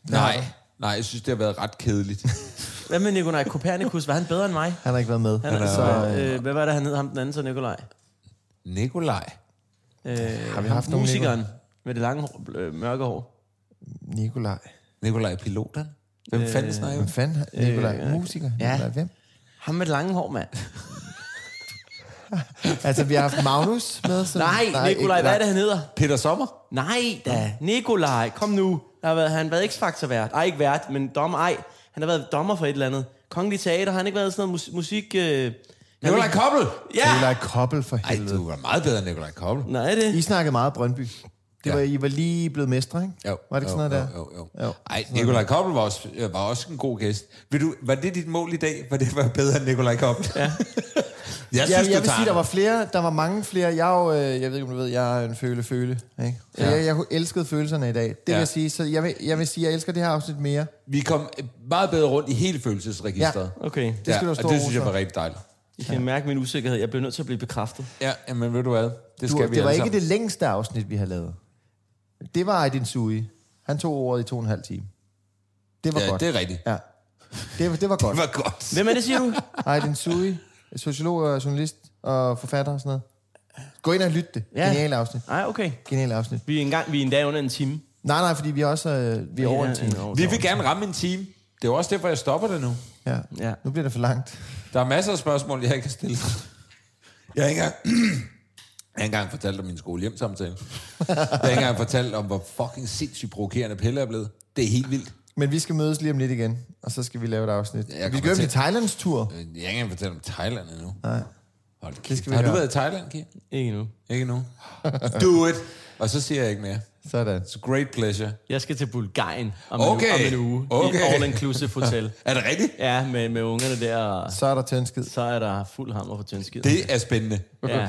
Nej, nej, jeg synes, det har været ret kedeligt. Hvad med Nikolaj Kopernikus? Var han bedre end mig? Han har ikke været med. Han er, så, øh, hvad var det, han hed ham den anden så, Nikolaj? Nikolaj. Øh, Har vi haft nogen musikeren med det lange hår, øh, mørke hår. Nikolaj. Nikolaj Piloten. Hvem øh, fanden snakker Hvem fanden? Nikolaj. Øh, Musiker. ja. Nikolaj, hvem? Ham med lange hår, mand. Altså, vi har haft Magnus med. Så... Nej, Nikolaj, ikke- hvad er det, han hedder? Peter Sommer? Nej da, Nikolaj, kom nu. Der har været, han har været X-Factor vært. Ej, ikke vært, men dommer, ej. Han har været dommer for et eller andet. Kongelig Teater, har han ikke været sådan noget mus- musik... Øh... Nikolaj Koppel! Ja! Nikolaj Koppel for Ej, helvede. du var meget bedre end Nikolaj Koppel. Nej, det? I snakkede meget Brøndby. Det Ja. var, I var lige blevet mestre, ikke? Jo, Var det ikke sådan jo, noget der? Jo, jo, jo. Jo. Ej, Nikolaj Koppel var også, øh, var også en god gæst. Vil du, var det dit mål i dag? Var det være bedre end Nikolaj Koppel? Ja. jeg Jeg, synes, jeg, jeg du vil sige, der var flere, der var mange flere. Jeg, er jo, øh, jeg ved ikke, om du ved, jeg er en føle-føle. Ikke? Så Ja. ja. jeg, jeg elskede følelserne i dag. Det Ja. vil jeg sige. Så jeg vil, jeg vil sige, jeg elsker det her afsnit mere. Vi kom øh, meget bedre rundt i hele følelsesregistret. Okay, Det skal du have og det synes jeg var rigtig dejligt. I kan mærke min usikkerhed. Jeg bliver nødt til at blive bekræftet. Ja, men ved du hvad? Det Du, skal vi det var ikke sammen. det længste afsnit, vi har lavet. Det var Aydin Sui. Han tog ordet i to og en halv time. Det var Ja, godt. det er rigtigt. Ja. Det, var- det var godt. Det var godt. Hvem er det, siger du? Aydin Sui, sociolog og journalist og forfatter og sådan noget. Gå ind og lyt det. Ja. Genial afsnit. Nej, okay. Genial afsnit. Vi er, engang, vi er endda under en time. Nej, nej, fordi vi er også øh, vi er over en time. Vi vil gerne ramme en time. Det er jo også derfor, jeg stopper det nu. Ja. Ja. Nu bliver det for langt. Der er masser af spørgsmål, jeg ikke har stillet. Jeg har ikke engang, jeg har ikke engang fortalt om min skolehjemsamtale. Jeg har ikke engang fortalt om, hvor fucking sindssygt provokerende Pelle er blevet. Det er helt vildt. Men vi skal mødes lige om lidt igen, og så skal vi lave et afsnit. Jeg vi skal jo til- Thailands tur. Jeg har ikke engang fortalt om Thailand endnu. Nej. Hold Det kæft. skal vi Har du været i Thailand, Kim? Ikke nu. Ikke nu. Do it. Og så siger jeg ikke mere. Sådan. It's a great pleasure. Jeg skal til Bulgarien om, Okay. en, uge, om en uge. Okay. I et all-inclusive hotel. Er det rigtigt? Ja, med, med ungerne der. og Så er der tyndskid. Så er der fuld hammer for tyndskid. Det er spændende. Ja.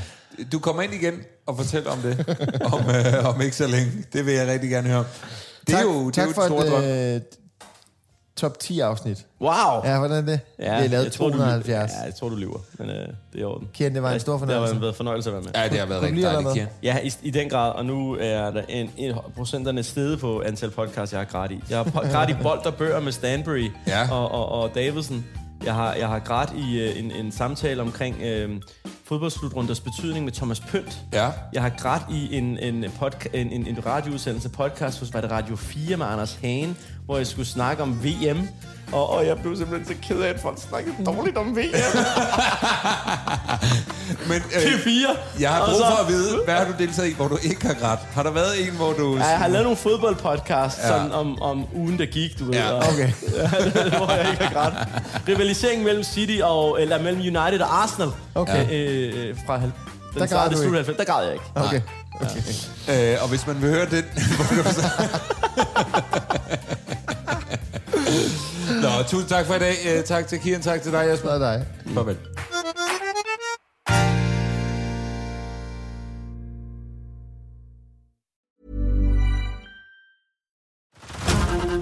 Du kommer ind igen og fortæller om det om, øh, om ikke så længe. Det vil jeg rigtig gerne høre om. Det er tak, jo, det tak er jo for et stort drøm. Øh, top 10 afsnit. Wow! Ja, hvordan er det? Ja, vi har lavet jeg tror, du- 270. Ja, jeg tror, du lyver, men øh, det er orden. Kian, det var en stor Det fornøjelse. har været en fornøjelse at være med. Ja, det har været rigtig dejligt? Kian. Ja, i, i den grad, og nu er der en, en procenterne steget på antal podcasts, jeg har grædt i. Jeg har i Bold og Bøger med Stanbury Ja. og, og, og Davidson. Jeg har, jeg har grædt i øh, en, en samtale omkring øh, fodboldslutrunders betydning med Thomas Pønt. Ja. Jeg har grædt i en, en, podca- en, en, en radioudsendelse podcast hos var det Radio 4 med Anders Hagen, hvor jeg skulle snakke om VM. Og, og jeg blev simpelthen så ked af, at folk snakkede dårligt om VM. Men øh, fire. jeg har brug for at vide, hvad har du deltaget i, hvor du ikke har grædt? Har der været en, hvor du... Ja, jeg har lavet nogle fodboldpodcasts Ja. ja. sådan om, om ugen, der gik, du ved. Ja, og- Okay. hvor jeg ikke har grædt. Rivaliseringen mellem City og, eller mellem United og Arsenal. Okay. Øh, øh, fra hal- den græd startede du ikke? 90. Der græd jeg ikke. Okay. okay. Øh, og hvis man vil høre den... hvor du så- Nå, tusind tak for i dag. Øh, tak til Kian, tak til dig, Jesper. Så er dig. Farvel.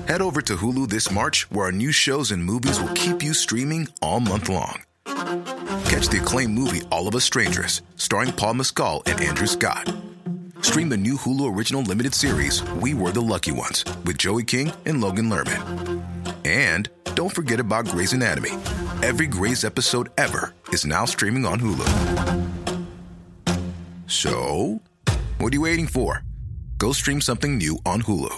Head over to Hulu this March, where our new shows and movies will keep you streaming all month long. Catch the acclaimed movie All of Us Strangers, starring Paul Mescal and Andrew Scott. Stream the new Hulu original limited series We Were the Lucky Ones with Joey King and Logan Lerman. And don't forget about Grey's Anatomy. Every Grey's episode ever is now streaming on Hulu. So, what are you waiting for? Go stream something new on Hulu.